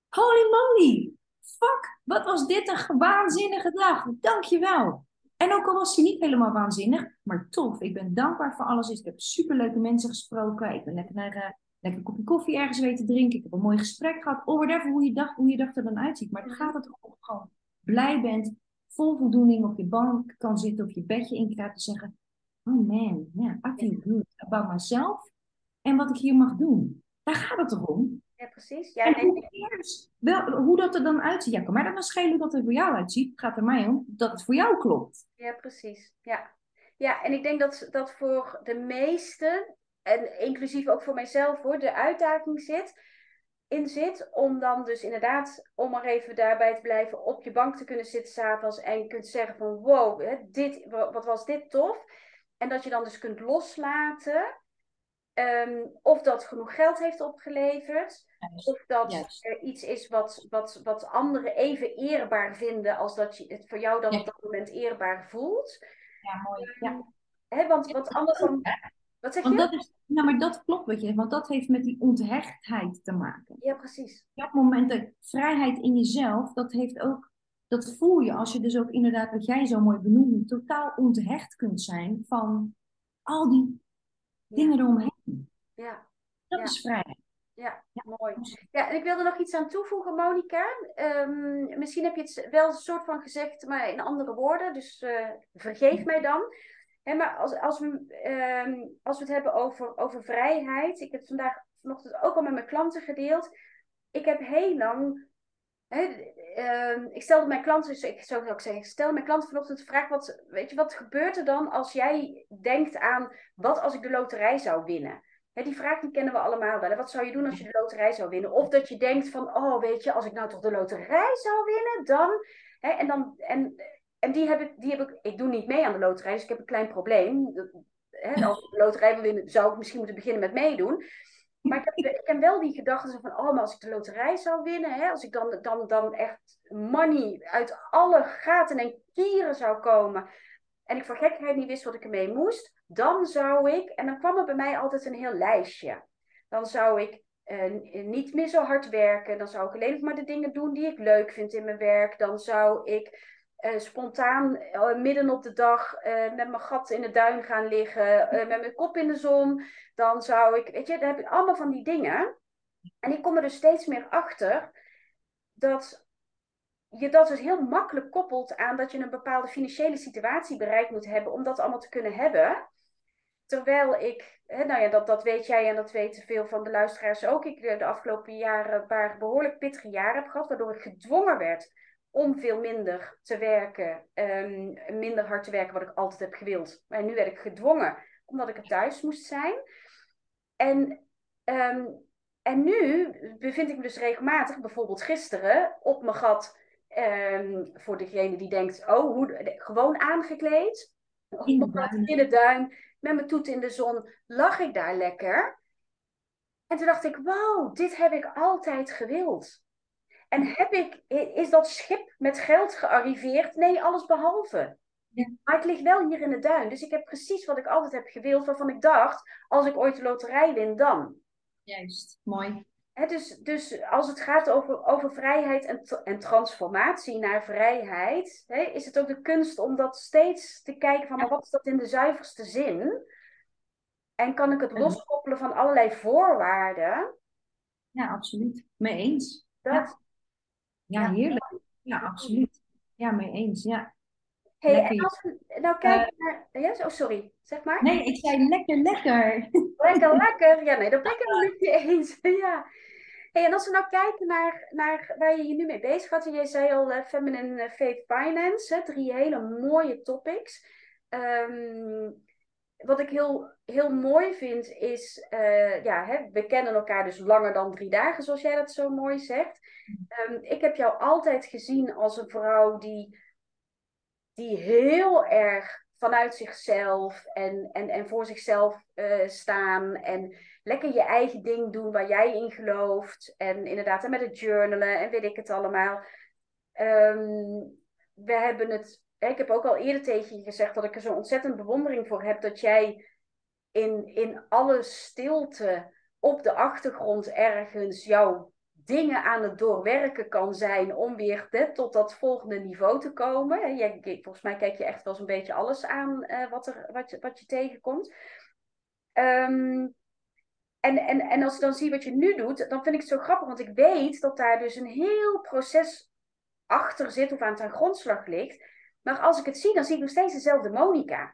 Holy moly, fuck, wat was dit een waanzinnige dag, dankjewel. En ook al was hij niet helemaal waanzinnig, maar tof. Ik ben dankbaar voor alles. Ik heb superleuke mensen gesproken. Ik ben lekker naar eh, lekker een kopje koffie ergens weten drinken. Ik heb een mooi gesprek gehad. Of whatever, hoe je dag, hoe je dag er dan uitziet. Maar het gaat het om gewoon blij bent, vol voldoening op je bank kan zitten, of je bedje inkruipt en zeggen: Oh man, yeah, I feel good about myself en wat ik hier mag doen. Daar gaat het toch om? Ja, precies. Ja, En hoe? Wel, hoe dat er dan uitziet. Ja, kan mij dat dan schelen hoe dat er voor jou uitziet? Het gaat er mij om dat het voor jou klopt. Ja, precies. Ja, ja en ik denk dat, dat voor de meesten, en inclusief ook voor mijzelf hoor, de uitdaging zit, in zit om dan dus inderdaad, om maar even daarbij te blijven, op je bank te kunnen zitten s'avonds en kunt zeggen van wow, hè, dit, wat was dit tof. En dat je dan dus kunt loslaten ehm, of dat genoeg geld heeft opgeleverd. Of dat Juist. er iets is wat, wat, wat anderen even eerbaar vinden als dat je het voor jou dan Ja. op dat moment eerbaar voelt. Ja, mooi. Ja. Hè, want wat anders dan. Wat zeg Want je? dat is, nou, maar dat klopt, weet je, want dat heeft met die onthechtheid te maken. Ja, precies. Op dat moment, de vrijheid in jezelf, dat heeft ook, dat voel je als je dus ook inderdaad, wat jij zo mooi benoemde, totaal onthecht kunt zijn van al die dingen eromheen. Ja, Dat Ja. is vrijheid. ja, mooi. Ja, en ik wilde nog iets aan toevoegen, Monika. Ehm, misschien heb je het wel een soort van gezegd, maar in andere woorden. Dus eh, vergeef mij dan. Hè, maar als, als, we, ehm, als we het hebben over, over vrijheid. Ik heb het vandaag vanochtend ook al met mijn klanten gedeeld. ik heb heel lang. Ehm, ik stelde mijn klanten, ik zou ook zeggen, stel mijn klanten vanochtend de vraag: wat, weet je, wat gebeurt er dan als jij denkt aan wat als ik de loterij zou winnen? Die vraag die kennen we allemaal wel. Wat zou je doen als je de loterij zou winnen? Of dat je denkt van, oh weet je, als ik nou toch de loterij zou winnen, dan. En dan en, en die, heb ik, die heb ik, ik doe niet mee aan de loterij, dus ik heb een klein probleem. Als ik de loterij wil winnen, zou ik misschien moeten beginnen met meedoen. Maar ik heb, ik wel die gedachten van, oh, maar als ik de loterij zou winnen, als ik dan, dan, dan echt money uit alle gaten en kieren zou komen, en ik voor gekheid niet wist wat ik ermee moest, dan zou ik, en dan kwam er bij mij altijd een heel lijstje. Dan zou ik uh, niet meer zo hard werken, dan zou ik alleen maar de dingen doen die ik leuk vind in mijn werk, dan zou ik uh, spontaan uh, midden op de dag met mijn gat in de duin gaan liggen, met mijn kop in de zon, dan zou ik, weet je, dan heb ik allemaal van die dingen. En ik kom er dus steeds meer achter dat je dat dus heel makkelijk koppelt aan dat je een bepaalde financiële situatie bereikt moet hebben om dat allemaal te kunnen hebben. Terwijl ik, hè, nou ja, dat, dat weet jij en dat weten veel van de luisteraars ook. Ik de afgelopen jaren een paar behoorlijk pittige jaren heb gehad, waardoor ik gedwongen werd om veel minder te werken, um, minder hard te werken, wat ik altijd heb gewild. Maar nu werd ik gedwongen omdat ik er thuis moest zijn. En um, en nu bevind ik me dus regelmatig, bijvoorbeeld gisteren, op mijn gat Um, voor degene die denkt, oh, hoe, gewoon aangekleed. In de, duin. in de duin, met mijn toet in de zon, lag ik daar lekker. En toen dacht ik, wow, dit heb ik altijd gewild. En heb ik, is dat schip met geld gearriveerd? Nee, alles behalve. Ja. Maar ik lig wel hier in de duin. Dus ik heb precies wat ik altijd heb gewild, waarvan ik dacht, als ik ooit de loterij win, dan. Juist, mooi dus, dus als het gaat over, over vrijheid en, en transformatie naar vrijheid, is het ook de kunst om dat steeds te kijken van wat is dat in de zuiverste zin? En kan ik het loskoppelen van allerlei voorwaarden? Ja, absoluut. Mee eens. Dat, ja. Ja, heerlijk. Ja, absoluut. Ja, mee eens. Ja. Hey, en als we nou kijken uh, naar... Oh, sorry. Zeg maar. Nee, ik zei lekker, lekker. Lekker, *laughs* lekker. Ja, nee, dat ben ik het met je eens. *laughs* ja. Hey, en als we nou kijken naar, naar waar je je nu mee bezig gaat. En jij zei al uh, Feminine Faith Finance. Hè, drie hele mooie topics. Um, wat ik heel, heel mooi vind is... Uh, ja, hè, we kennen elkaar dus langer dan drie dagen. Zoals jij dat zo mooi zegt. Um, ik heb jou altijd gezien als een vrouw die die heel erg vanuit zichzelf en, en, en voor zichzelf uh, staan. En lekker je eigen ding doen waar jij in gelooft. En inderdaad, en met het journalen en weet ik het allemaal. Um, we hebben het. Ik heb ook al eerder tegen je gezegd dat ik er zo ontzettend bewondering voor heb dat jij in, in alle stilte op de achtergrond ergens jouw dingen aan het doorwerken kan zijn om weer tot dat volgende niveau te komen. Jij, volgens mij kijk je echt wel eens een beetje alles aan uh, wat, er, wat, je, wat je tegenkomt. Um, en, en, en als ik dan zie wat je nu doet, dan vind ik het zo grappig, want ik weet dat daar dus een heel proces achter zit of aan ten grondslag ligt. Maar als ik het zie, dan zie ik nog steeds dezelfde Monica.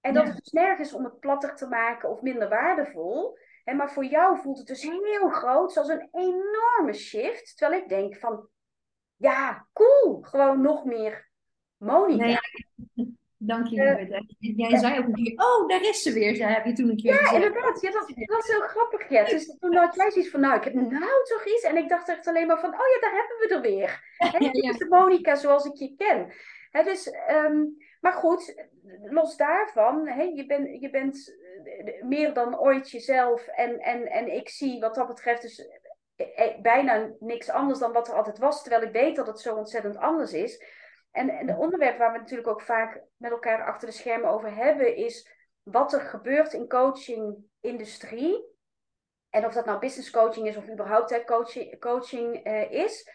En dat is dus nergens om het platter te maken of minder waardevol. En maar voor jou voelt het dus heel groot, zoals een enorme shift. Terwijl ik denk van, ja, cool, gewoon nog meer Monica. Nee, *laughs* dank je, uh, Jij zei ook een keer, oh, daar is ze weer, zei, heb je toen een keer Ja, gezegd. inderdaad. Ja, dat, dat was heel grappig. Ja. Dus toen had jij zoiets van, nou, ik heb nou toch iets. En ik dacht echt alleen maar van, oh ja, daar hebben we er weer. *laughs* Ja, ja, ja. is de Monica zoals ik je ken. He, dus, um, maar goed, los daarvan, he, je, ben, je bent meer dan ooit jezelf. En, en, en ik zie wat dat betreft dus eh, eh, bijna niks anders dan wat er altijd was. Terwijl ik weet dat het zo ontzettend anders is. En, en de onderwerp waar we natuurlijk ook vaak met elkaar achter de schermen over hebben, is wat er gebeurt in coaching-industrie. En of dat nou business coaching is of überhaupt coaching, coaching uh, is.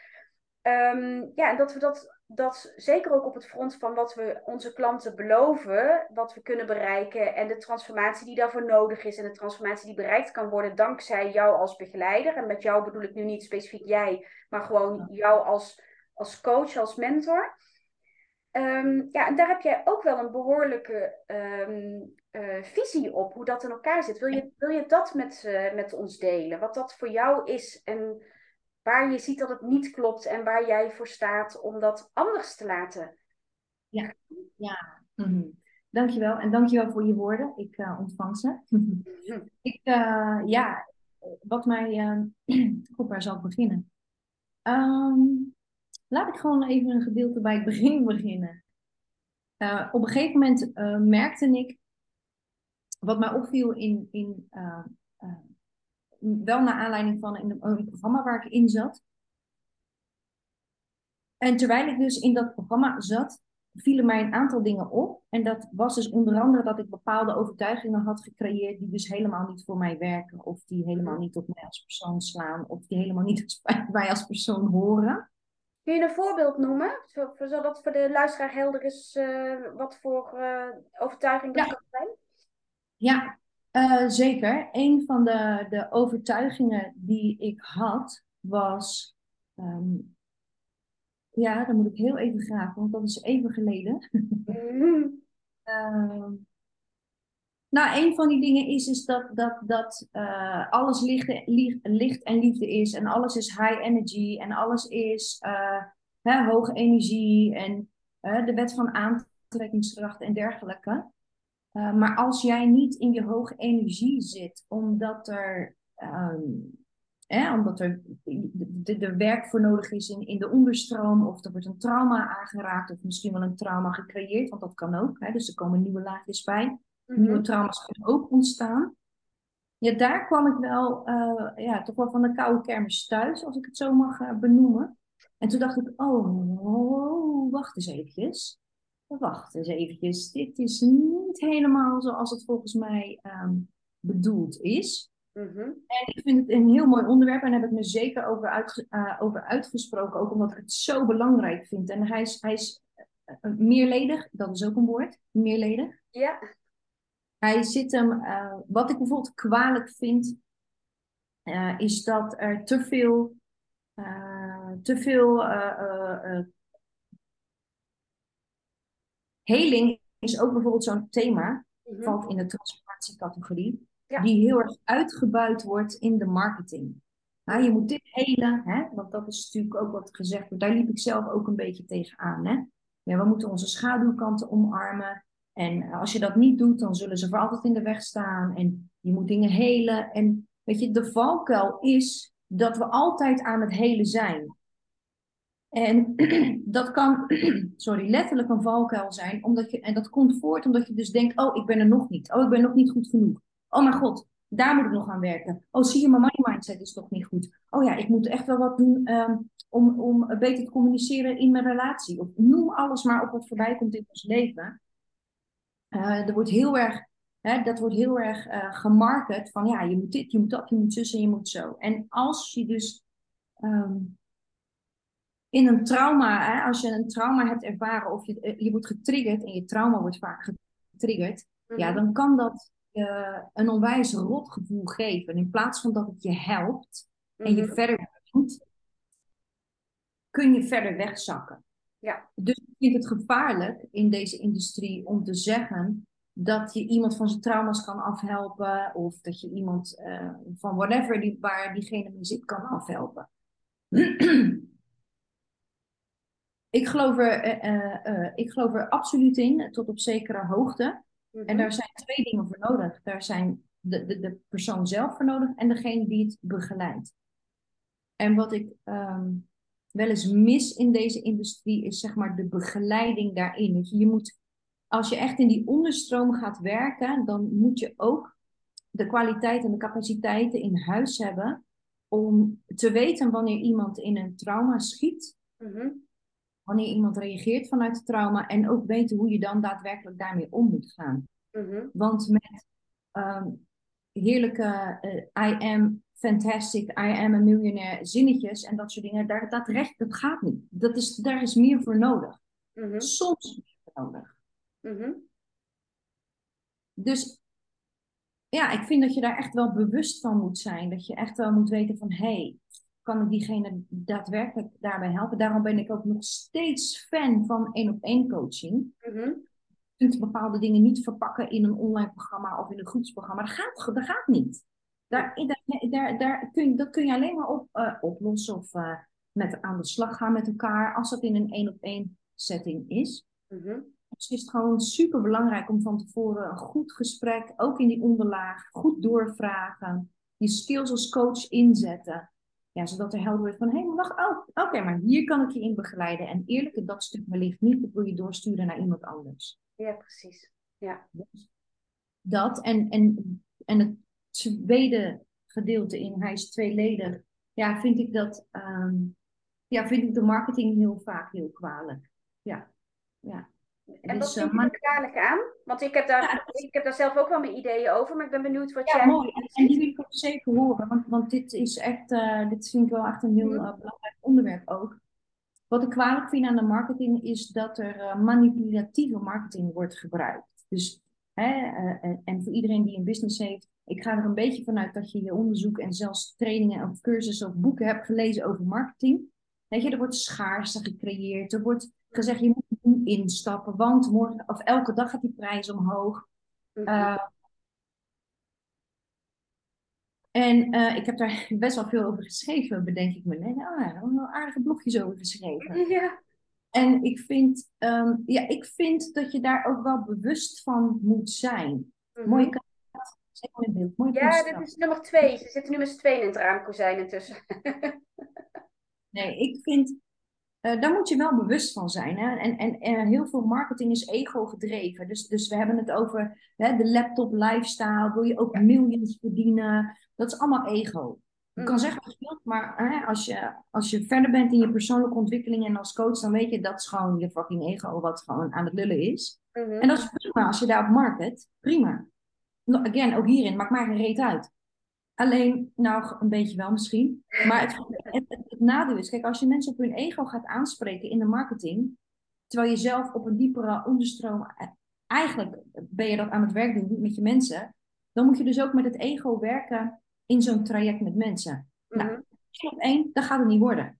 Um, ja, en dat we dat dat zeker ook op het front van wat we onze klanten beloven, wat we kunnen bereiken en de transformatie die daarvoor nodig is en de transformatie die bereikt kan worden dankzij jou als begeleider. En met jou bedoel ik nu niet specifiek jij, maar gewoon jou als, als coach, als mentor. Um, ja, en daar heb jij ook wel een behoorlijke um, uh, visie op, hoe dat in elkaar zit. Wil je, wil je dat met, uh, met ons delen? Wat dat voor jou is en waar je ziet dat het niet klopt en waar jij voor staat om dat anders te laten. Ja, ja. Mm Dankjewel en dankjewel voor je woorden. Ik uh, ontvang ze. *laughs* ik, uh, ja, wat mij. *clears throat* Uh, goed, waar zal ik beginnen? Um, laat ik gewoon even een gedeelte bij het *laughs* begin beginnen. op een gegeven moment merkte ik. Wat mij opviel in. in wel naar aanleiding van een, een programma waar ik in zat. En terwijl ik dus in dat programma zat, vielen mij een aantal dingen op. En dat was dus onder andere dat ik bepaalde overtuigingen had gecreëerd die dus helemaal niet voor mij werken. Of die helemaal mhm. niet op mij als persoon slaan. Of die helemaal niet *laughs* bij mij als persoon horen. Kun je een voorbeeld noemen? Zodat voor de luisteraar helder is uh, wat voor uh, overtuiging dat ja. zijn? Ja, uh, zeker. Een van de, de overtuigingen die ik had was... Um, ja, dan moet ik heel even graven, want dat is even geleden. Uh, *laughs* nou, een van die dingen is, is dat, dat, dat uh, alles licht, licht, en liefde is. En alles is high energy. En alles is uh, hè, hoge energie. En de wet van aantrekkingskracht en dergelijke. Maar als jij niet in je hoge energie zit, omdat er um, omdat er de, de, werk voor nodig is in, in de onderstroom, of er wordt een trauma aangeraakt, of misschien wel een trauma gecreëerd, want dat kan ook. Hè? Dus er komen nieuwe laagjes bij. Mhm. Nieuwe trauma's kunnen ook ontstaan. Ja, daar kwam ik wel, uh, ja, toch wel van de koude kermis thuis, als ik het zo mag uh, benoemen. En toen dacht ik, oh, oh, wacht eens eventjes. Wacht eens eventjes. Dit is niet helemaal zoals het volgens mij um, bedoeld is. Mhm. En ik vind het een heel mooi onderwerp en daar heb ik me zeker over, uit, uh, over uitgesproken, ook omdat ik het zo belangrijk vind. En hij is, hij is uh, meerledig, dat is ook een woord, meerledig. Ja. Hij zit hem, uh, wat ik bijvoorbeeld kwalijk vind, is dat er te veel, te veel heling is ook bijvoorbeeld zo'n thema, mm valt in de transformatiecategorie die heel erg uitgebuit wordt in de marketing. Nou, je moet dit helen, hè? want dat is natuurlijk ook wat gezegd wordt. Daar liep ik zelf ook een beetje tegenaan. Hè? Ja, we moeten onze schaduwkanten omarmen. En als je dat niet doet, dan zullen ze voor altijd in de weg staan. En je moet dingen helen. En weet je, de valkuil is dat we altijd aan het helen zijn. En *clears throat* dat kan, *clears throat* sorry, letterlijk een valkuil zijn. Omdat je, en dat komt voort omdat je dus denkt, oh, ik ben er nog niet. Oh, ik ben nog niet goed genoeg. Oh mijn god, daar moet ik nog aan werken. Oh, zie je, mijn money mindset is toch niet goed. Oh ja, ik moet echt wel wat doen um, om, om beter te communiceren in mijn relatie. Of noem alles maar op wat voorbij komt in ons leven. Uh, er wordt heel erg, hè, dat wordt heel erg uh, gemarket van ja, je moet dit, je moet dat, je moet zus en je moet zo. En als je dus um, in een trauma, hè, als je een trauma hebt ervaren of je, je wordt getriggerd en je trauma wordt vaak getriggerd, ja, mhm. dan kan dat uh, een onwijs rot gevoel geven. In plaats van dat het je helpt en je mhm. verder brengt, kun je verder wegzakken. Ja. Dus ik vind het gevaarlijk in deze industrie om te zeggen dat je iemand van zijn trauma's kan afhelpen of dat je iemand uh, van whatever die, waar diegene mee zit kan afhelpen. *clears throat* ik, geloof er, uh, ik geloof er absoluut in, tot op zekere hoogte. En mhm. daar zijn twee dingen voor nodig. Daar zijn de, de, de persoon zelf voor nodig en degene die het begeleidt. En wat ik ehm, wel eens mis in deze industrie is zeg maar de begeleiding daarin. je, je moet, als je echt in die onderstroom gaat werken, dan moet je ook de kwaliteit en de capaciteiten in huis hebben om te weten wanneer iemand in een trauma schiet. Mhm wanneer iemand reageert vanuit het trauma en ook weten hoe je dan daadwerkelijk daarmee om moet gaan. Mhm. Want met um, heerlijke uh, I am fantastic, I am a millionaire zinnetjes en dat soort dingen, daar, dat, recht, dat gaat niet. Dat is, daar is meer voor nodig. Mhm. Soms meer voor nodig. Mhm. Dus ja, ik vind dat je daar echt wel bewust van moet zijn. Dat je echt wel moet weten van, hé, hey, kan ik diegene daadwerkelijk daarbij helpen. Daarom ben ik ook nog steeds fan van één op één coaching. Mm Je kunt bepaalde dingen niet verpakken in een online programma of in een groepsprogramma. Dat gaat, dat gaat niet. Daar, daar, daar kun je, dat kun je alleen maar op, eh, oplossen of eh, met aan de slag gaan met elkaar als dat in een één op één setting is. Mhm. Dus is het gewoon super belangrijk om van tevoren een goed gesprek, ook in die onderlaag, goed doorvragen, je skills als coach inzetten. Ja, zodat er helder wordt van, hé, hey, wacht, oh, oké, maar hier kan ik je in begeleiden. En eerlijk, dat stuk wellicht niet, dat wil je doorsturen naar iemand anders. Ja, precies. Ja. Dus dat en, en, en het tweede gedeelte in hij is tweeledig, ja, vind ik dat, ehm, ja, vind ik de marketing heel vaak heel kwalijk. Ja, ja. En Dus, wat vind eh, je er aan? Want ik heb, daar, Ja, ik heb daar zelf ook wel mijn ideeën over, maar ik ben benieuwd wat Ja, jij... mooi. En, en die wil ik ook zeker horen, want, want dit is echt, eh, dit vind ik wel echt een heel Mhm. eh, belangrijk onderwerp ook. Wat ik kwalijk vind aan de marketing is dat er manipulatieve marketing wordt gebruikt. Dus, hè, en, en voor iedereen die een business heeft, ik ga er een beetje vanuit dat je je onderzoek en zelfs trainingen of cursussen of boeken hebt gelezen over marketing. Weet je, er wordt schaarste gecreëerd, er wordt gezegd je moet nu instappen, want morgen of elke dag gaat die prijs omhoog. Mhm. Uh, en uh, ik heb daar *laughs* best wel veel over geschreven, bedenk ik me. Nee, nou, ja, wel aardige blogjes over geschreven. *laughs* Ja. En ik vind, um, ja, ik vind dat je daar ook wel bewust van moet zijn. Mhm. Mooie kaart, in beeld. Mooie Ja, dit is nummer twee. Ze zitten nu met z'n tweeën in het raamkozijn intussen. *laughs* Nee, ik vind, uh, daar moet je wel bewust van zijn. Hè? En, en, en heel veel marketing is ego gedreven. Dus, dus we hebben het over hè, de laptop lifestyle. Wil je ook millions verdienen? Dat is allemaal ego. Je kan Mhm. zeggen wat je wilt, maar hè, als, je, als je verder bent in je persoonlijke ontwikkeling en als coach, dan weet je dat is gewoon je fucking ego wat gewoon aan het lullen is. Mhm. En dat is prima als je daarop market. Prima. No, Again, ook hierin, maakt maar geen reet uit. Alleen, nou, een beetje wel misschien. Maar het, *laughs* het, het, nadeel is, kijk, als je mensen op hun ego gaat aanspreken in de marketing, terwijl je zelf op een diepere onderstroom, eigenlijk ben je dat aan het werk doen met je mensen, dan moet je dus ook met het ego werken in zo'n traject met mensen. Mhm. Nou, één op één, dat gaat het niet worden.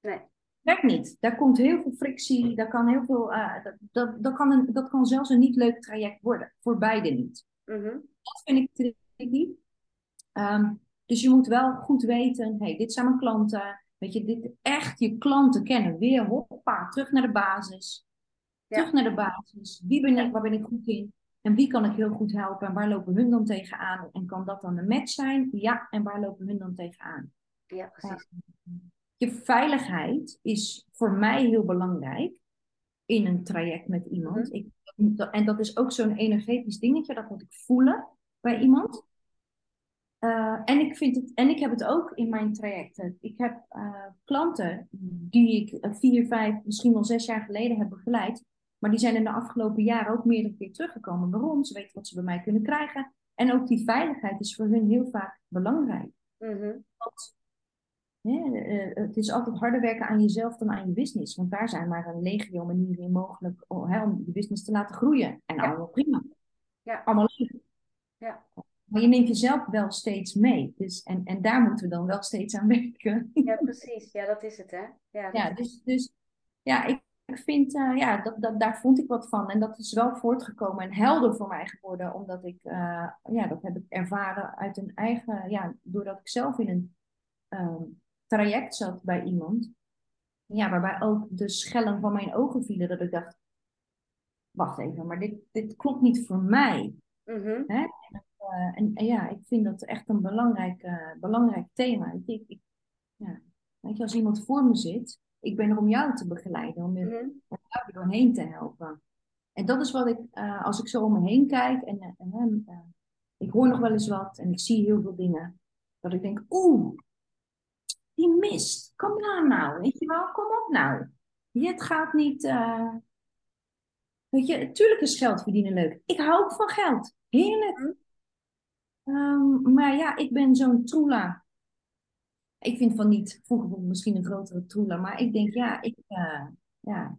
Nee. Werkt niet. Daar komt heel veel frictie, daar kan heel veel, uh, dat, dat, dat, kan een, dat kan zelfs een niet leuk traject worden. Voor beide niet. Mhm. Dat vind ik tricky. Um, dus je moet wel goed weten, hey, dit zijn mijn klanten. Weet je, dit echt je klanten kennen. Weer hoppa, terug naar de basis. Ja. Terug naar de basis. Wie ben ik, waar ben ik goed in? En wie kan ik heel goed helpen? En waar lopen hun dan tegenaan? En kan dat dan een match zijn? Ja, en waar lopen hun dan tegenaan? Ja, precies. Je veiligheid is voor mij heel belangrijk in een traject met iemand. Mhm. Ik, en dat is ook zo'n energetisch dingetje, dat moet ik voelen bij iemand. Uh, en, ik vind het, en ik heb het ook in mijn trajecten. Ik heb uh, klanten die ik uh, vier, vijf, misschien wel zes jaar geleden heb begeleid. Maar die zijn in de afgelopen jaren ook meerdere keer teruggekomen. Waarom? Ze weten wat ze bij mij kunnen krijgen. En ook die veiligheid is voor hun heel vaak belangrijk. Mhm. Want, het is altijd harder werken aan jezelf dan aan je business. Want daar zijn maar een legio manieren mogelijk om, hè, om je business te laten groeien. En Ja. allemaal prima. Ja. Allemaal leuk. Ja. Maar je neemt jezelf wel steeds mee. Dus, en, en daar moeten we dan wel steeds aan werken. Ja, precies. Ja, dat is het, hè? Ja, dus, dus ja, ik, ik vind, eh, ja, dat, dat, daar vond ik wat van. En dat is wel voortgekomen en helder voor mij geworden. Omdat ik, eh, ja, dat heb ik ervaren uit een eigen, ja, doordat ik zelf in een ehm, traject zat bij iemand. Ja, waarbij ook de schellen van mijn ogen vielen. Dat ik dacht, wacht even, maar dit, dit klopt niet voor mij. Mhm. Uh, en, en, ja, ik vind dat echt een belangrijk, uh, belangrijk thema. Ik, ik, ja. Weet je, als iemand voor me zit, ik ben er om jou te begeleiden, om, je, Mhm. om jou er doorheen te helpen. En dat is wat ik, uh, als ik zo om me heen kijk en, en ik hoor nog wel eens wat en ik zie heel veel dingen, dat ik denk, oeh, die mist, kom nou nou, weet je wel, kom op nou. Het gaat niet, weet je, tuurlijk is geld verdienen leuk. Ik hou ook van geld, heerlijk. Um, maar ja, ik ben zo'n troela. Ik vind van niet, vroeger misschien een grotere troela, maar ik denk, ja, ik, uh, ja,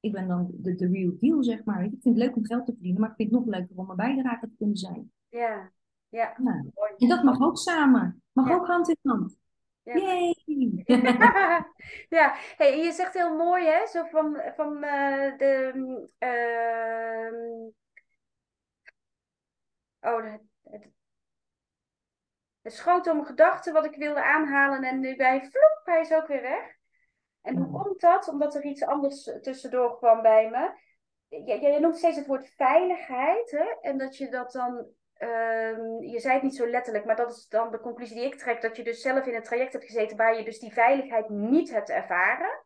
ik ben dan de, de real deal, zeg maar. Ik vind het leuk om geld te verdienen, maar ik vind het nog leuker om een bijdrage te kunnen zijn. Ja, ja. En dat mag ook samen. Mag Ja. ook hand in hand. Ja. Yay! *laughs* ja, hey, je zegt heel mooi, hè? Zo van, van uh, de. Uh, oh, het, het, schoot om gedachten wat ik wilde aanhalen en nu bij vloep, hij is ook weer weg. En hoe Mhm. komt dat? Omdat er iets anders tussendoor kwam bij me. Je, je noemt steeds het woord veiligheid. Hè? En dat je dat dan. ehm, je zei het niet zo letterlijk, maar dat is dan de conclusie die ik trek. Dat je dus zelf in een traject hebt gezeten waar je dus die veiligheid niet hebt ervaren.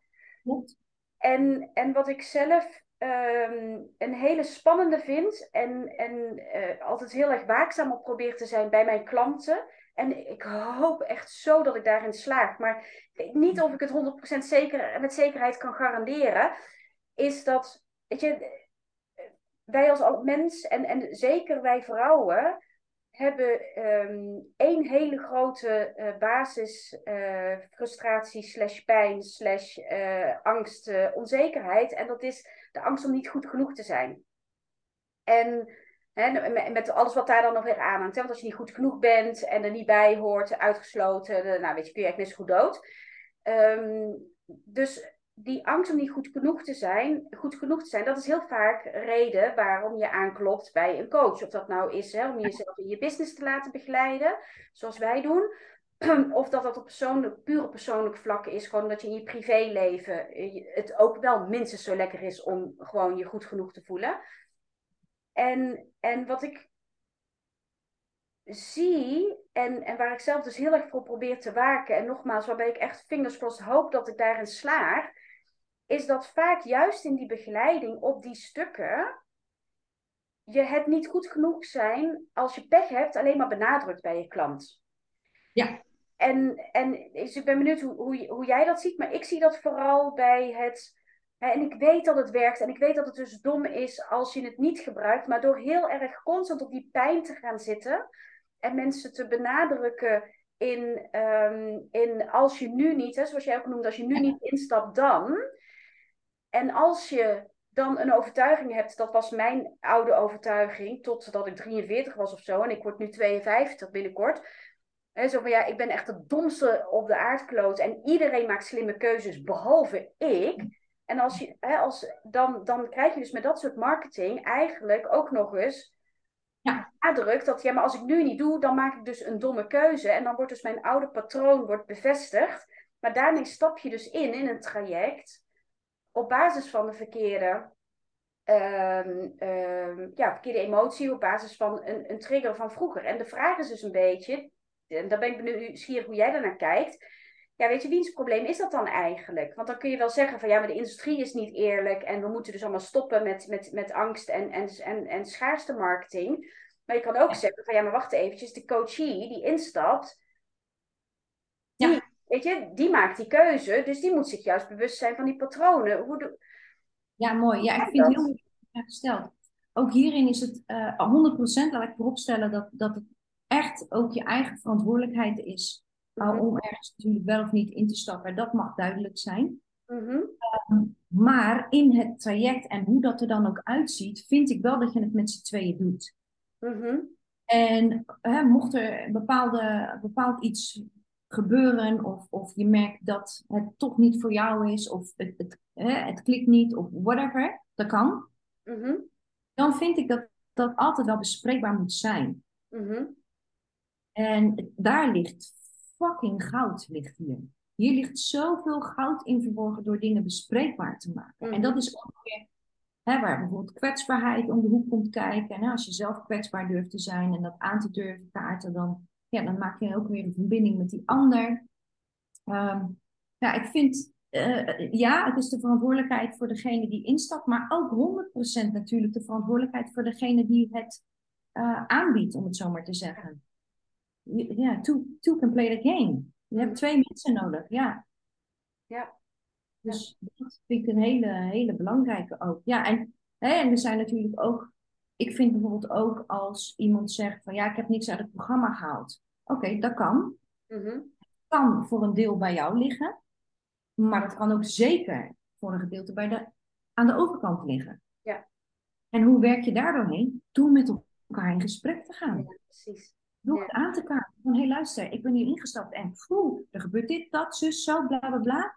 En, en wat ik zelf ehm, een hele spannende vind en, en eh, altijd heel erg waakzaam op probeer te zijn bij mijn klanten. En ik hoop echt zo dat ik daarin slaag. Maar niet of ik het 100% zeker, met zekerheid kan garanderen. Is dat, weet je, wij als al- mens en, en zeker wij vrouwen hebben ehm, één hele grote eh, basis eh, frustratie slash pijn slash eh, angst, onzekerheid. En dat is de angst om niet goed genoeg te zijn. En hè, met- alles wat daar dan nog weer aan hangt. Want als je niet goed genoeg bent en er niet bij hoort, uitgesloten, nou weet je, kun je echt zo goed dood. Ehm, dus die angst om niet goed genoeg te zijn, goed genoeg te zijn, dat is heel vaak reden waarom je aanklopt bij een coach. Of dat nou is hè, om jezelf in je business te laten begeleiden, zoals wij doen. *clears throat* Of dat dat op persoonlijk, puur op persoonlijk vlak is, gewoon dat je in je privéleven eh, het ook wel minstens zo lekker is om gewoon je goed genoeg te voelen. En, en wat ik zie, en, en waar ik zelf dus heel erg voor probeer te waken, en nogmaals, waarbij ik echt fingers crossed hoop dat ik daarin slaag, is dat vaak juist in die begeleiding op die stukken je het niet goed genoeg zijn als je pech hebt alleen maar benadrukt bij je klant. Ja. En, en dus ik ben benieuwd hoe, hoe, hoe jij dat ziet, maar ik zie dat vooral bij het. En ik weet dat het werkt en ik weet dat het dus dom is als je het niet gebruikt, maar door heel erg constant op die pijn te gaan zitten en mensen te benadrukken in, ehm, in als je nu niet, hè, zoals jij ook noemt, als je nu niet instapt, dan. En als je dan een overtuiging hebt, dat was mijn oude overtuiging, totdat ik 43 was of zo, en ik word nu 52 binnenkort. Hè, zo van ja, ik ben echt de domste op de aardkloot en iedereen maakt slimme keuzes, behalve ik. En als je, hè, als, dan, dan krijg je dus met dat soort marketing eigenlijk ook nog eens Ja. nadruk dat ja, maar als ik nu niet doe, dan maak ik dus een domme keuze. En dan wordt dus mijn oude patroon wordt bevestigd. Maar daarmee stap je dus in, in een traject, op basis van de verkeerde, ehm, ehm, ja, verkeerde emotie, op basis van een, een trigger van vroeger. En de vraag is dus een beetje, en daar ben ik benieuwd hoe jij daarnaar kijkt. Ja, weet je, wiens probleem is dat dan eigenlijk? Want dan kun je wel zeggen van ja, maar de industrie is niet eerlijk en we moeten dus allemaal stoppen met, met, met angst en, en, en, en schaarste marketing. Maar je kan ook zeggen van ja, maar wacht eventjes, de coachie die instapt, die, Ja. weet je, die maakt die keuze, dus die moet zich juist bewust zijn van die patronen. Hoe. Ja, mooi. Ja, ik vind het dat. heel goed gesteld. Ook hierin is het eh 100% laat ik vooropstellen dat, dat het echt ook je eigen verantwoordelijkheid is Mhm. om ergens natuurlijk wel of niet in te stappen. Dat mag duidelijk zijn. Mhm. Maar in het traject en hoe dat er dan ook uitziet, vind ik wel dat je het met z'n tweeën doet. Mhm. En hè, mocht er bepaalde, bepaald iets gebeuren, of, of je merkt dat het toch niet voor jou is, of het, het, hè, het klikt niet, of whatever, dat kan, Mhm. dan vind ik dat dat altijd wel bespreekbaar moet zijn. En daar ligt fucking goud, ligt hier. Hier ligt zoveel goud in verborgen door dingen bespreekbaar te maken. En dat is ook weer hè, waar bijvoorbeeld kwetsbaarheid om de hoek komt kijken. En hè, als je zelf kwetsbaar durft te zijn en dat aan te durven kaarten, dan, ja, dan maak je ook weer een verbinding met die ander. Ehm, ja, ik vind, eh, ja, het is de verantwoordelijkheid voor degene die instapt, maar ook 100% natuurlijk de verantwoordelijkheid voor degene die het eh, aanbiedt, om het zo maar te zeggen. Ja, two, two can play the game. Je hebt twee mensen nodig, ja. Ja. Dus dat vind ik een hele, hele belangrijke ook. Ja, en, hè, en er zijn natuurlijk ook, ik vind bijvoorbeeld ook als iemand zegt van ja, ik heb niks uit het programma gehaald. Oké, dat kan. Mhm. Kan voor een deel bij jou liggen, maar dat kan ook zeker voor een gedeelte bij de, aan de overkant liggen. Ja. En hoe werk je daar doorheen? Door met elkaar in gesprek te gaan. Ja, precies. Ja. het aan te kaarten. Van, hé luister, ik ben hier ingestapt en poeh, er gebeurt dit, dat, zus, zo, bla, bla, bla.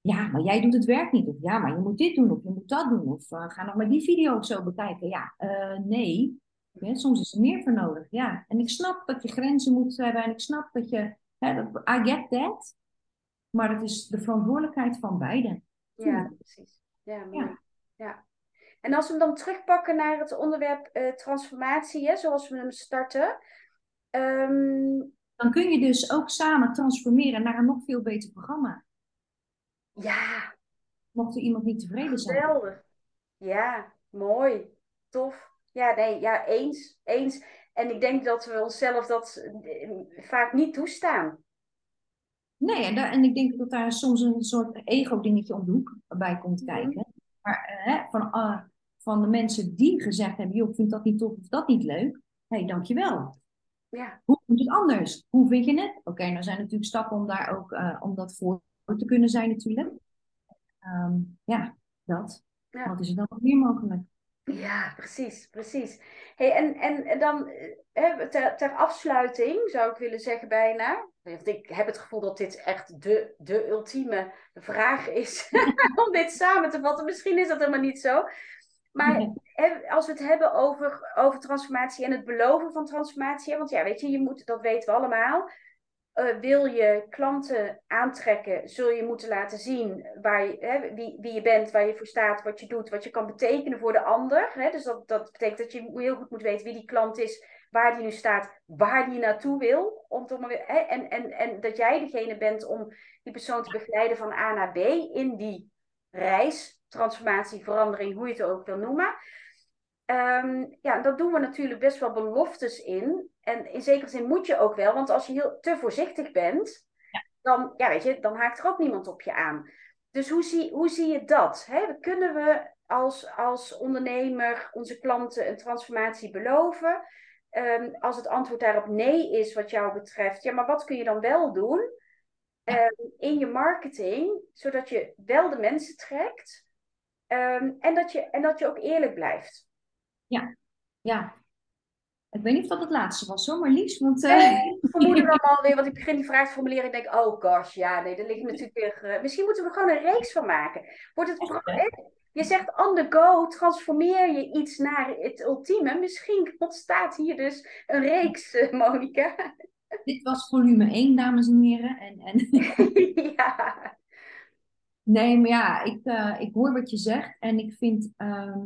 Ja, maar jij doet het werk niet. Of ja, maar je moet dit doen, of je moet dat doen. Of eh, ga nog maar die video of zo bekijken. Ja, eh, nee. Ja, soms is er meer voor nodig, ja. En ik snap dat je grenzen moet hebben en ik snap dat je, hè, dat, I get that. Maar het is de verantwoordelijkheid van beiden. Ja, precies. Ja, mooi. Ja. En als we hem dan terugpakken naar het onderwerp eh, transformatie, hè, zoals we hem starten. Ehm, Dan kun je dus ook samen transformeren naar een nog veel beter programma. ja, Mocht er iemand niet tevreden zijn. geweldig. Ja, mooi. Tof. Ja, nee, ja, eens. Eens. En ik denk dat we onszelf dat eh, vaak niet toestaan. Nee, en, daar, en ik denk dat daar soms een soort ego-dingetje om de hoek bij komt Mhm. kijken. Maar eh, hè, van, ah, van de mensen die gezegd hebben, joh, ik vind dat niet tof of dat niet leuk. Hé, hey, dankjewel. Ja, Hoe moet het anders? Hoe vind je het? Oké, nou zijn er natuurlijk stappen om daar ook, eh, om dat voor te kunnen zijn natuurlijk. Ehm, ja, dat. Ja. Wat is er dan nog meer mogelijk? ja, precies, precies. Hey, en, en, dan eh, hè, ter, ter afsluiting zou ik willen zeggen bijna. Want ik heb het gevoel dat dit echt de, de ultieme vraag is *laughs* om dit samen te vatten. Misschien is dat helemaal niet zo. Maar als we het hebben over, over transformatie en het beloven van transformatie. Want ja, weet je, je moet, dat weten we allemaal. Eh, wil je klanten aantrekken, zul je moeten laten zien waar je, hè, wie, wie je bent, waar je voor staat, wat je doet, wat je kan betekenen voor de ander. Hè? Dus dat, dat betekent dat je heel goed moet weten wie die klant is, waar die nu staat, waar die naartoe wil. Om toch maar weer, hè? En, en, en dat jij degene bent om die persoon te begeleiden van A naar B in die reis, transformatie, verandering, hoe je het ook wil noemen. Ehm, ja, dat doen we natuurlijk best wel beloftes in. En in zekere zin moet je ook wel, want als je heel te voorzichtig bent, dan, ja, weet je, dan haakt er ook niemand op je aan. Dus hoe zie, hoe zie je dat? Hè? Kunnen we als, als ondernemer onze klanten een transformatie beloven? Ehm, als het antwoord daarop nee is, wat jou betreft, ja, maar wat kun je dan wel doen ehm, in je marketing, zodat je wel de mensen trekt ehm, en, dat je, en dat je ook eerlijk blijft? Ja. Ik weet niet of dat het laatste was, hoor, maar liefst. Want, eh, Nee, ik vermoedde dan *laughs* alweer, want ik begin die vraag te formuleren. Ik denk, oh gosh, ja, nee, daar ligt natuurlijk weer. eh, misschien moeten we er gewoon een reeks van maken. Wordt het, hè? je zegt on the go, transformeer je iets naar het ultieme. Misschien ontstaat hier dus een reeks, eh, Monica. dit was volume 1, dames en heren. En, en... *laughs* ja. Nee, maar ja, ik, eh, ik hoor wat je zegt. En ik vind... ehm,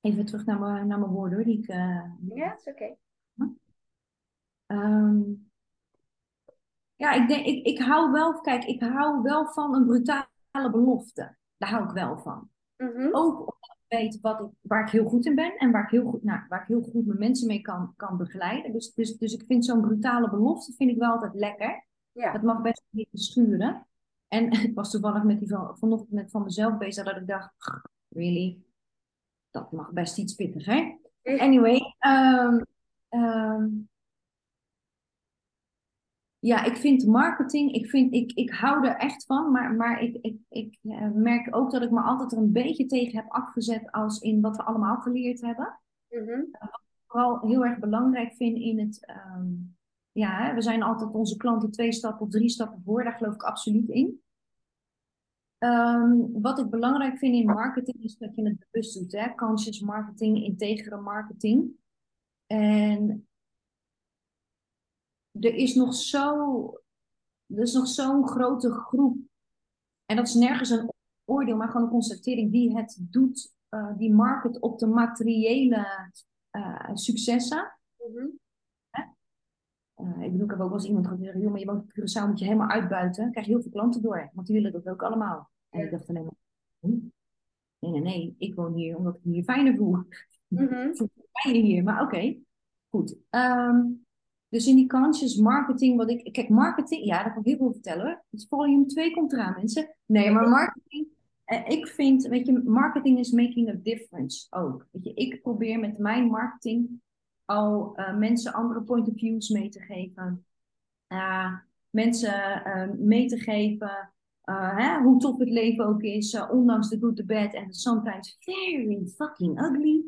Even terug naar mijn, naar mijn woorden, hoor. Die ik, eh, ja, is oké. Ehm, ja, ik, denk, ik, ik hou wel... Kijk, ik hou wel van een brutale belofte. Daar hou ik wel van. Mhm. Ook omdat ik weet wat ik, waar ik heel goed in ben. En waar ik heel goed, nou, waar ik heel goed mijn mensen mee kan, kan begeleiden. Dus, dus, dus ik vind zo'n brutale belofte vind ik wel altijd lekker. Ja. Dat mag best een beetje schuren. En *laughs* ik was toevallig met die van, vanochtend met van mezelf bezig dat ik dacht, really? Dat mag best iets pittiger. Anyway, ehm, ehm, ja, ik vind marketing, ik, vind, ik, ik hou er echt van, maar, maar ik, ik, ik eh, merk ook dat ik me altijd er een beetje tegen heb afgezet als in wat we allemaal geleerd hebben. Mhm. Vooral heel erg belangrijk vind in het, ehm, ja, we zijn altijd onze klanten twee stappen of drie stappen voor, daar geloof ik absoluut in. Ehm, wat ik belangrijk vind in marketing is dat je het bewust doet, hè? conscious marketing, integere marketing. En er is nog zo, er is nog zo'n grote groep. En dat is nergens een oordeel, maar gewoon een constatering die het doet, eh, die market op de materiële eh, successen. Mhm. Eh, ik bedoel, ik heb ook wel eens iemand zei, joh, maar je woont op Curaçao, moet je helemaal uitbuiten. Dan krijg je heel veel klanten door, want die willen dat ook allemaal. En ik dacht alleen maar, nee, nee, nee, ik woon hier omdat ik me hier fijner voel. Mhm. ben je hier, maar oké. Goed. Ehm, dus in die conscious marketing, wat ik... Kijk, marketing, ja, daar kan ik heel veel vertellen hoor. Dus volume 2 komt eraan, mensen. Nee, maar marketing... eh, ik vind, weet je, marketing is making a difference ook. Weet je, ik probeer met mijn marketing al eh, mensen andere point of views mee te geven. Eh, mensen eh, mee te geven hè, hoe tof het leven ook is, ondanks de good, the bad en sometimes very fucking ugly.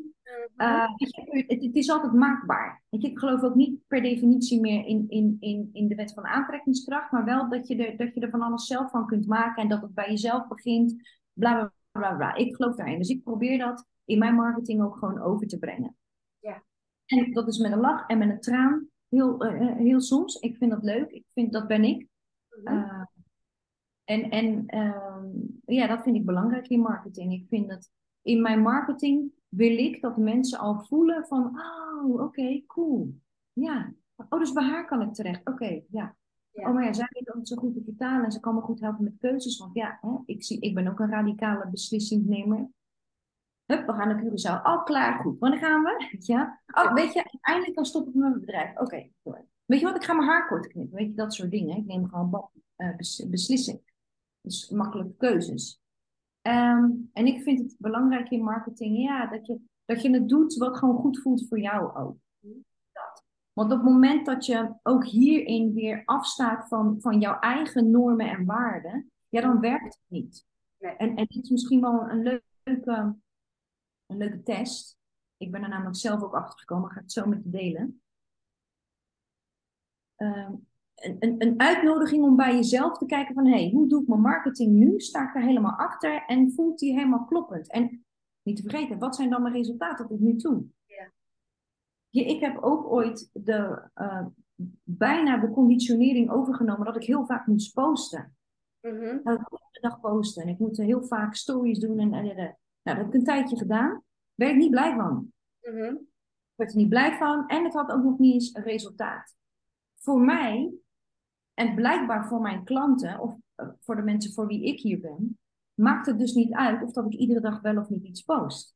Mhm. Je, het, het is altijd maakbaar. Je, ik geloof ook niet per definitie meer in, in, in, in de wet van aantrekkingskracht, maar wel dat je, er, dat je er van alles zelf van kunt maken en dat het bij jezelf begint. Bla bla bla bla. Ik geloof daarin. Dus ik probeer dat in mijn marketing ook gewoon over te brengen. En dat is met een lach en met een traan. Heel, eh, eh, heel soms. Ik vind dat leuk. Ik vind, dat ben ik. Mhm. Uh, en en ehm, ja, dat vind ik belangrijk in marketing. Ik vind dat in mijn marketing wil ik dat mensen al voelen van, oh, oké, cool. Ja. Oh, dus bij haar kan ik terecht. Oké, ja. Ja. Oh, maar ja, zij weet het zo goed te vertalen en ze kan me goed helpen met keuzes. Want ja, hè, ik, zie, ik ben ook een radicale beslissingnemer. Hup, we gaan naar Curaçao. Al klaar, goed. Wanneer gaan we? Ja. Oh, weet je, uiteindelijk dan stop ik met mijn bedrijf. Oké, door. Weet je wat, ik ga mijn haar kort knippen. Weet je, dat soort dingen. Ik neem gewoon uh, bes beslissing. Dus makkelijke keuzes. Um, en ik vind het belangrijk in marketing, ja, dat je, dat je het doet wat gewoon goed voelt voor jou ook. Dat. Want op het moment dat je ook hierin weer afstaat van, van jouw eigen normen en waarden, ja, dan werkt het niet. Nee. En, en dit is misschien wel een leuke, een leuke test. Ik ben er namelijk zelf ook achter gekomen, ga ik het zo met je delen. Um, een, een, een, uitnodiging om bij jezelf te kijken van, hé, hey, hoe doe ik mijn marketing nu? Sta ik er helemaal achter en voelt die helemaal kloppend? En niet te vergeten, wat zijn dan mijn resultaten tot nu toe? Ja. Ja, ik heb ook ooit de, uh, bijna de conditionering overgenomen dat ik heel vaak moest posten. Mhm. Nou, ik de dag posten en ik moet heel vaak stories doen. En, en, en, nou, dat heb ik een tijdje gedaan. Werd ik niet blij van. Mhm. Ik werd er niet blij van en het had ook nog niet eens een resultaat. Voor mij en blijkbaar voor mijn klanten, of uh, voor de mensen voor wie ik hier ben, maakt het dus niet uit of dat ik iedere dag wel of niet iets post.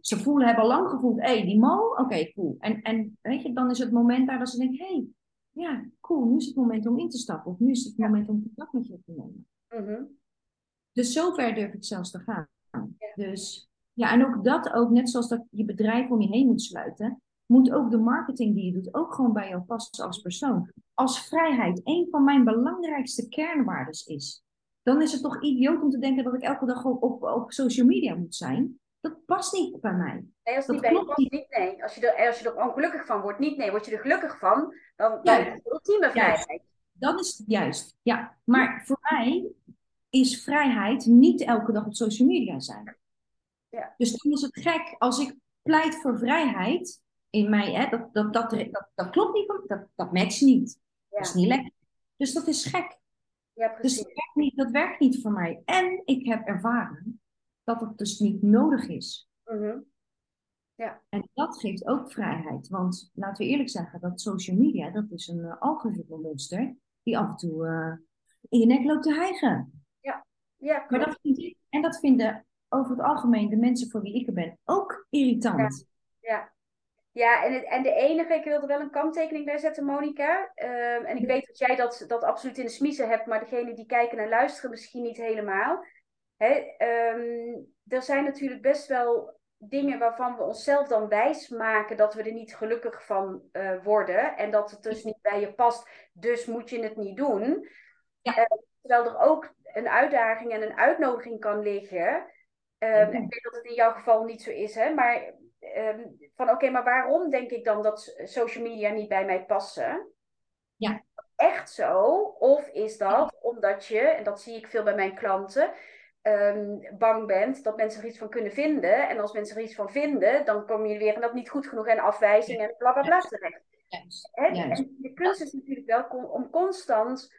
Ze voelen, hebben lang gevoeld, hé, hey, die mo, oké, okay, cool. En, en weet je, dan is het moment daar dat ze denken, hé, hey, ja, cool, nu is het moment om in te stappen. Of nu is het moment om contact met je te nemen. Mhm. Dus zover durf ik zelfs te gaan. Ja. Dus ja, en ook dat ook, net zoals dat je bedrijf om je heen moet sluiten, moet ook de marketing die je doet ook gewoon bij jou passen als persoon. Als vrijheid een van mijn belangrijkste kernwaardes is, dan is het toch idioot om te denken dat ik elke dag op, op, op social media moet zijn. Dat past niet bij mij. Nee, als het Dat niet bij je past, niet. niet nee. Als je, er, als je er ongelukkig van wordt, niet nee. Word je er gelukkig van, dan, dan is het ultieme vrijheid. Dan is het juist. Ja, maar voor mij is vrijheid niet elke dag op social media zijn. Ja. Dus dan is het gek als ik pleit voor vrijheid in mij, hè, dat, dat, dat, dat, dat klopt niet, dat, dat matcht niet. Dat is Ja, niet lekker. Dus dat is gek. ja Dus dat werkt, niet, dat werkt niet voor mij. En ik heb ervaren dat het dus niet nodig is. Mhm. En dat geeft ook vrijheid. Want laten we eerlijk zeggen, dat social media, dat is een uh, algoritmemonster die af en toe uh, in je nek loopt te hijgen. Ja, Maar dat vind ik, en dat vinden over het algemeen de mensen voor wie ik er ben ook irritant. Ja. Ja, en, het, en de enige, ik wil er wel een kanttekening bij zetten, Monika. Ehm, en ik weet dat jij dat, dat absoluut in de smiezen hebt, maar degene die kijken en luisteren misschien niet helemaal. Hè, ehm, er zijn natuurlijk best wel dingen waarvan we onszelf dan wijs maken dat we er niet gelukkig van eh, worden. En dat het dus niet bij je past, dus moet je het niet doen. Ja. Eh, terwijl er ook een uitdaging en een uitnodiging kan liggen. Ja. Ik weet dat het in jouw geval niet zo is, hè, maar ehm, van oké, maar waarom denk ik dan dat social media niet bij mij passen? Ja. Echt zo? Of is dat omdat je, en dat zie ik veel bij mijn klanten, ehm, bang bent dat mensen er iets van kunnen vinden. En als mensen er iets van vinden, dan kom je weer in dat niet goed genoeg en afwijzing en bla bla bla terecht. Juist. En de kunst is natuurlijk wel om constant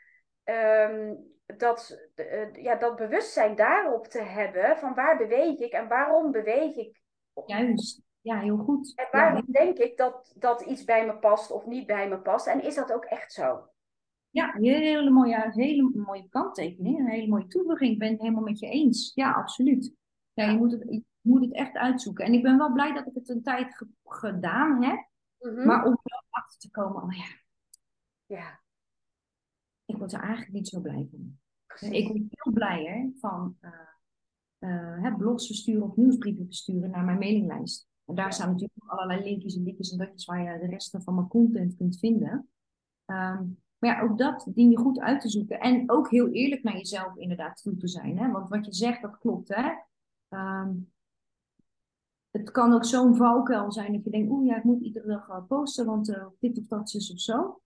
ehm, dat, eh, ja, dat bewustzijn daarop te hebben van waar beweeg ik en waarom beweeg ik Juist. Ja, heel goed. en Ja, waarom denk ik dat, dat iets bij me past of niet bij me past en is dat ook echt zo? Ja, een hele mooie, hele mooie kanttekening, een hele mooie toevoeging. Ik ben het helemaal met je eens. Ja, absoluut. Ja, je moet het, je moet het echt uitzoeken. En ik ben wel blij dat ik het een tijd ge- gedaan heb. Mhm. Maar om er achter te komen, oh ja, ja, ik word er eigenlijk niet zo blij van. precies. Ik word veel blijer van eh, eh, hè, blogs versturen of nieuwsbrieven versturen naar mijn mailinglijst. En daar Ja. staan natuurlijk allerlei linkjes en ditjes en datjes waar je de rest van mijn content kunt vinden. Ehm, maar ja, ook dat dien je goed uit te zoeken. En ook heel eerlijk naar jezelf inderdaad toe te zijn. Hè? Want wat je zegt, dat klopt. Hè? Ehm, het kan ook zo'n valkuil zijn dat je denkt, oeh ja, ik moet iedere dag wel posten, want eh, dit of dat is of zo.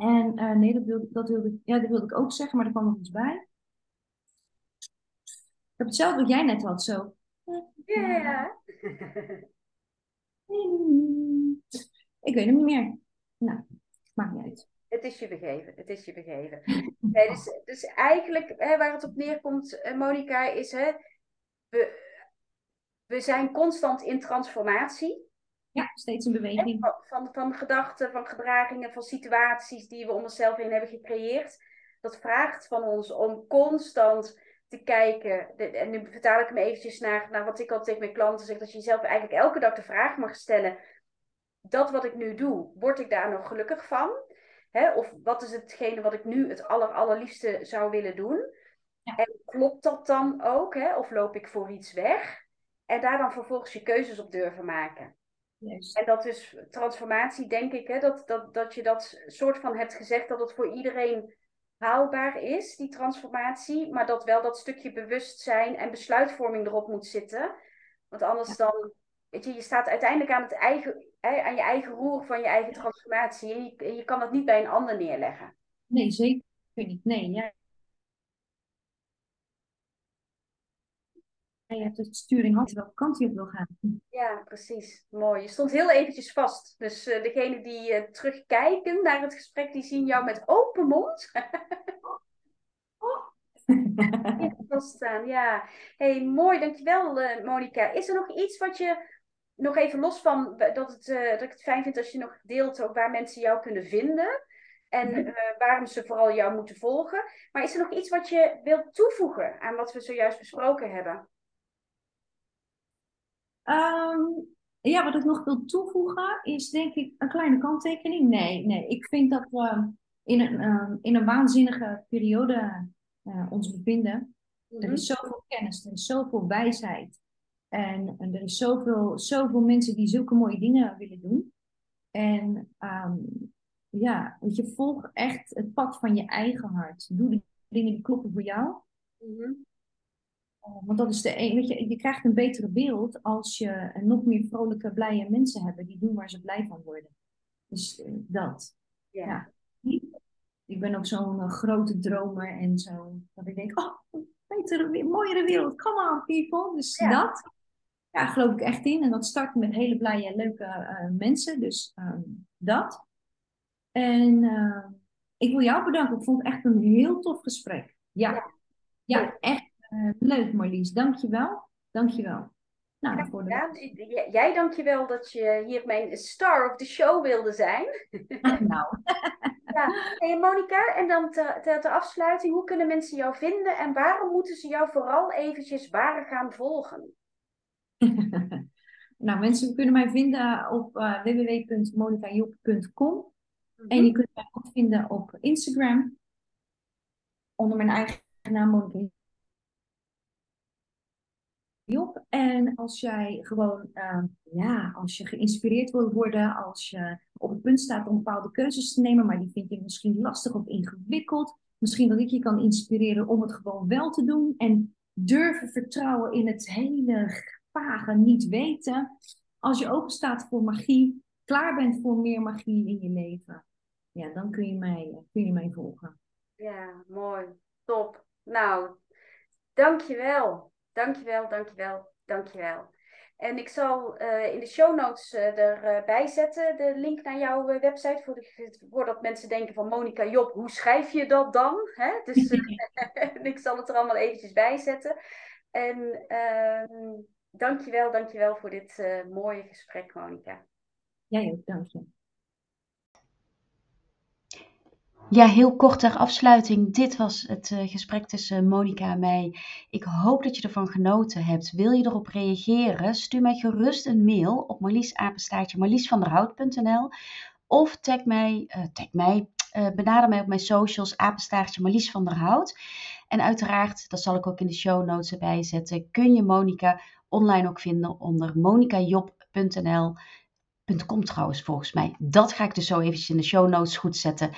En eh, nee, dat wilde, dat, wilde, ja, dat wilde ik ook zeggen, maar er kwam nog iets bij. Ik heb hetzelfde wat jij net had, zo. Ja. *laughs* Ik weet hem niet meer. Nou, maakt niet uit. Het is je begeven, het is je begeven. *laughs* Nee, dus, dus eigenlijk hè, waar het op neerkomt, uh, Monica, is hè, we, we zijn constant in transformatie. Ja, steeds in beweging. Van, van, van gedachten, van gedragingen, van situaties die we om onszelf heen hebben gecreëerd. Dat vraagt van ons om constant te kijken. De, en nu vertaal ik hem eventjes naar, naar wat ik al tegen mijn klanten zeg. Dat je jezelf eigenlijk elke dag de vraag mag stellen. Dat wat ik nu doe, word ik daar nog gelukkig van? Hè? Of wat is hetgene wat ik nu het aller, allerliefste zou willen doen? Ja. En klopt dat dan ook? Hè? Of loop ik voor iets weg? En daar dan vervolgens je keuzes op durven maken. Yes. En dat is transformatie, denk ik, hè, dat, dat, dat je dat soort van hebt gezegd dat het voor iedereen haalbaar is, die transformatie, maar dat wel dat stukje bewustzijn en besluitvorming erop moet zitten. Want anders dan, weet je, je staat uiteindelijk aan, het eigen, aan je eigen roer van je eigen transformatie en je, je kan dat niet bij een ander neerleggen. Nee, zeker niet. Nee, ja. Je hebt de sturing hand welke kant je op wil gaan. Ja, precies. Mooi. Je stond heel eventjes vast. Dus uh, degene die uh, terugkijken naar het gesprek, die zien jou met open mond. *laughs* staan, ja. hey, mooi, dankjewel uh, Monika. Is er nog iets wat je, nog even los van dat, het, dat ik het fijn vind als je nog deelt ook waar mensen jou kunnen vinden en mm waarom ze vooral jou moeten volgen. Maar is er nog iets wat je wilt toevoegen aan wat we zojuist besproken hebben? Um, ja, wat ik nog wil toevoegen is denk ik een kleine kanttekening. Nee, nee. Ik vind dat we in een, um, in een waanzinnige periode uh, ons bevinden. Er is mhm. zoveel kennis, er is zoveel wijsheid. En, en, er is zoveel, zoveel mensen die zulke mooie dingen willen doen. En um, ja, weet je, volg echt het pad van je eigen hart. Doe de dingen die kloppen voor jou. Oh, want dat is de een, weet je, je krijgt een betere beeld als je nog meer vrolijke, blije mensen hebt die doen waar ze blij van worden. Dus uh, dat. Ja. ja. Ik ben ook zo'n uh, grote dromer en zo. Dat ik denk, oh, betere, mooiere wereld. Come on, people. Dus ja. dat. Ja, geloof ik echt in. En dat start met hele blije, leuke uh, mensen. Dus um, dat. En ik wil jou bedanken. Ik vond het echt een heel tof gesprek. Ja. Ja, ja echt uh, leuk Marlies, dankjewel. Dankjewel. Nou, voor de... Jij dankjewel dat je hier mijn star of the show wilde zijn. *laughs* nou. *laughs* ja. Hey Monika, en dan ter, ter, ter, afsluiting, hoe kunnen mensen jou vinden en waarom moeten ze jou vooral eventjes waar gaan volgen? *laughs* nou, mensen kunnen mij vinden op uh, www.monikajop.com en je kunt mij ook vinden op Instagram onder mijn eigen naam Monika op. En als jij gewoon, uh, ja, als je geïnspireerd wil worden, als je op het punt staat om bepaalde keuzes te nemen, maar die vind je misschien lastig of ingewikkeld. Misschien dat ik je kan inspireren om het gewoon wel te doen en durven vertrouwen in het hele vage niet weten. Als je open staat voor magie, klaar bent voor meer magie in je leven, ja, dan kun je mij, kun je mij volgen. Ja, mooi. Top. Nou, dankjewel. Dankjewel, dankjewel, dankjewel. En ik zal uh, in de show notes uh, erbij zetten de link naar jouw uh, website. Voor de, voordat mensen denken van Monika Job, hoe schrijf je dat dan? Hè? Dus *laughs* *laughs* ik zal het er allemaal eventjes bij zetten. En uh, dankjewel, dankjewel voor dit mooie gesprek, Monika. Jij ook, dank je. Ja, heel kort ter afsluiting. Dit was het uh, gesprek tussen Monika en mij. Ik hoop dat je ervan genoten hebt. Wil je erop reageren? Stuur mij gerust een mail op marliesapenstaartje marliesvanderhout.nl of tag mij, uh, tag mij uh, benader mij op mijn socials apenstaartje Marlies van der Hout. En uiteraard, dat zal ik ook in de show notes erbij zetten, kun je Monika online ook vinden onder monikajob.nl .com trouwens volgens mij. Dat ga ik dus zo eventjes in de show notes goed zetten.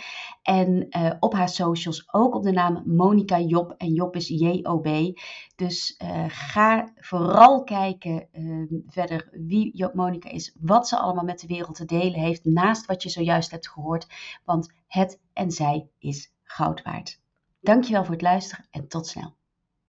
En uh, op haar socials ook op de naam Monica Job. En Job is J-O-B. Dus uh, ga vooral kijken uh, verder wie Monica is. Wat ze allemaal met de wereld te delen heeft. Naast wat je zojuist hebt gehoord. Want het en zij is goud waard. Dankjewel voor het luisteren en tot snel.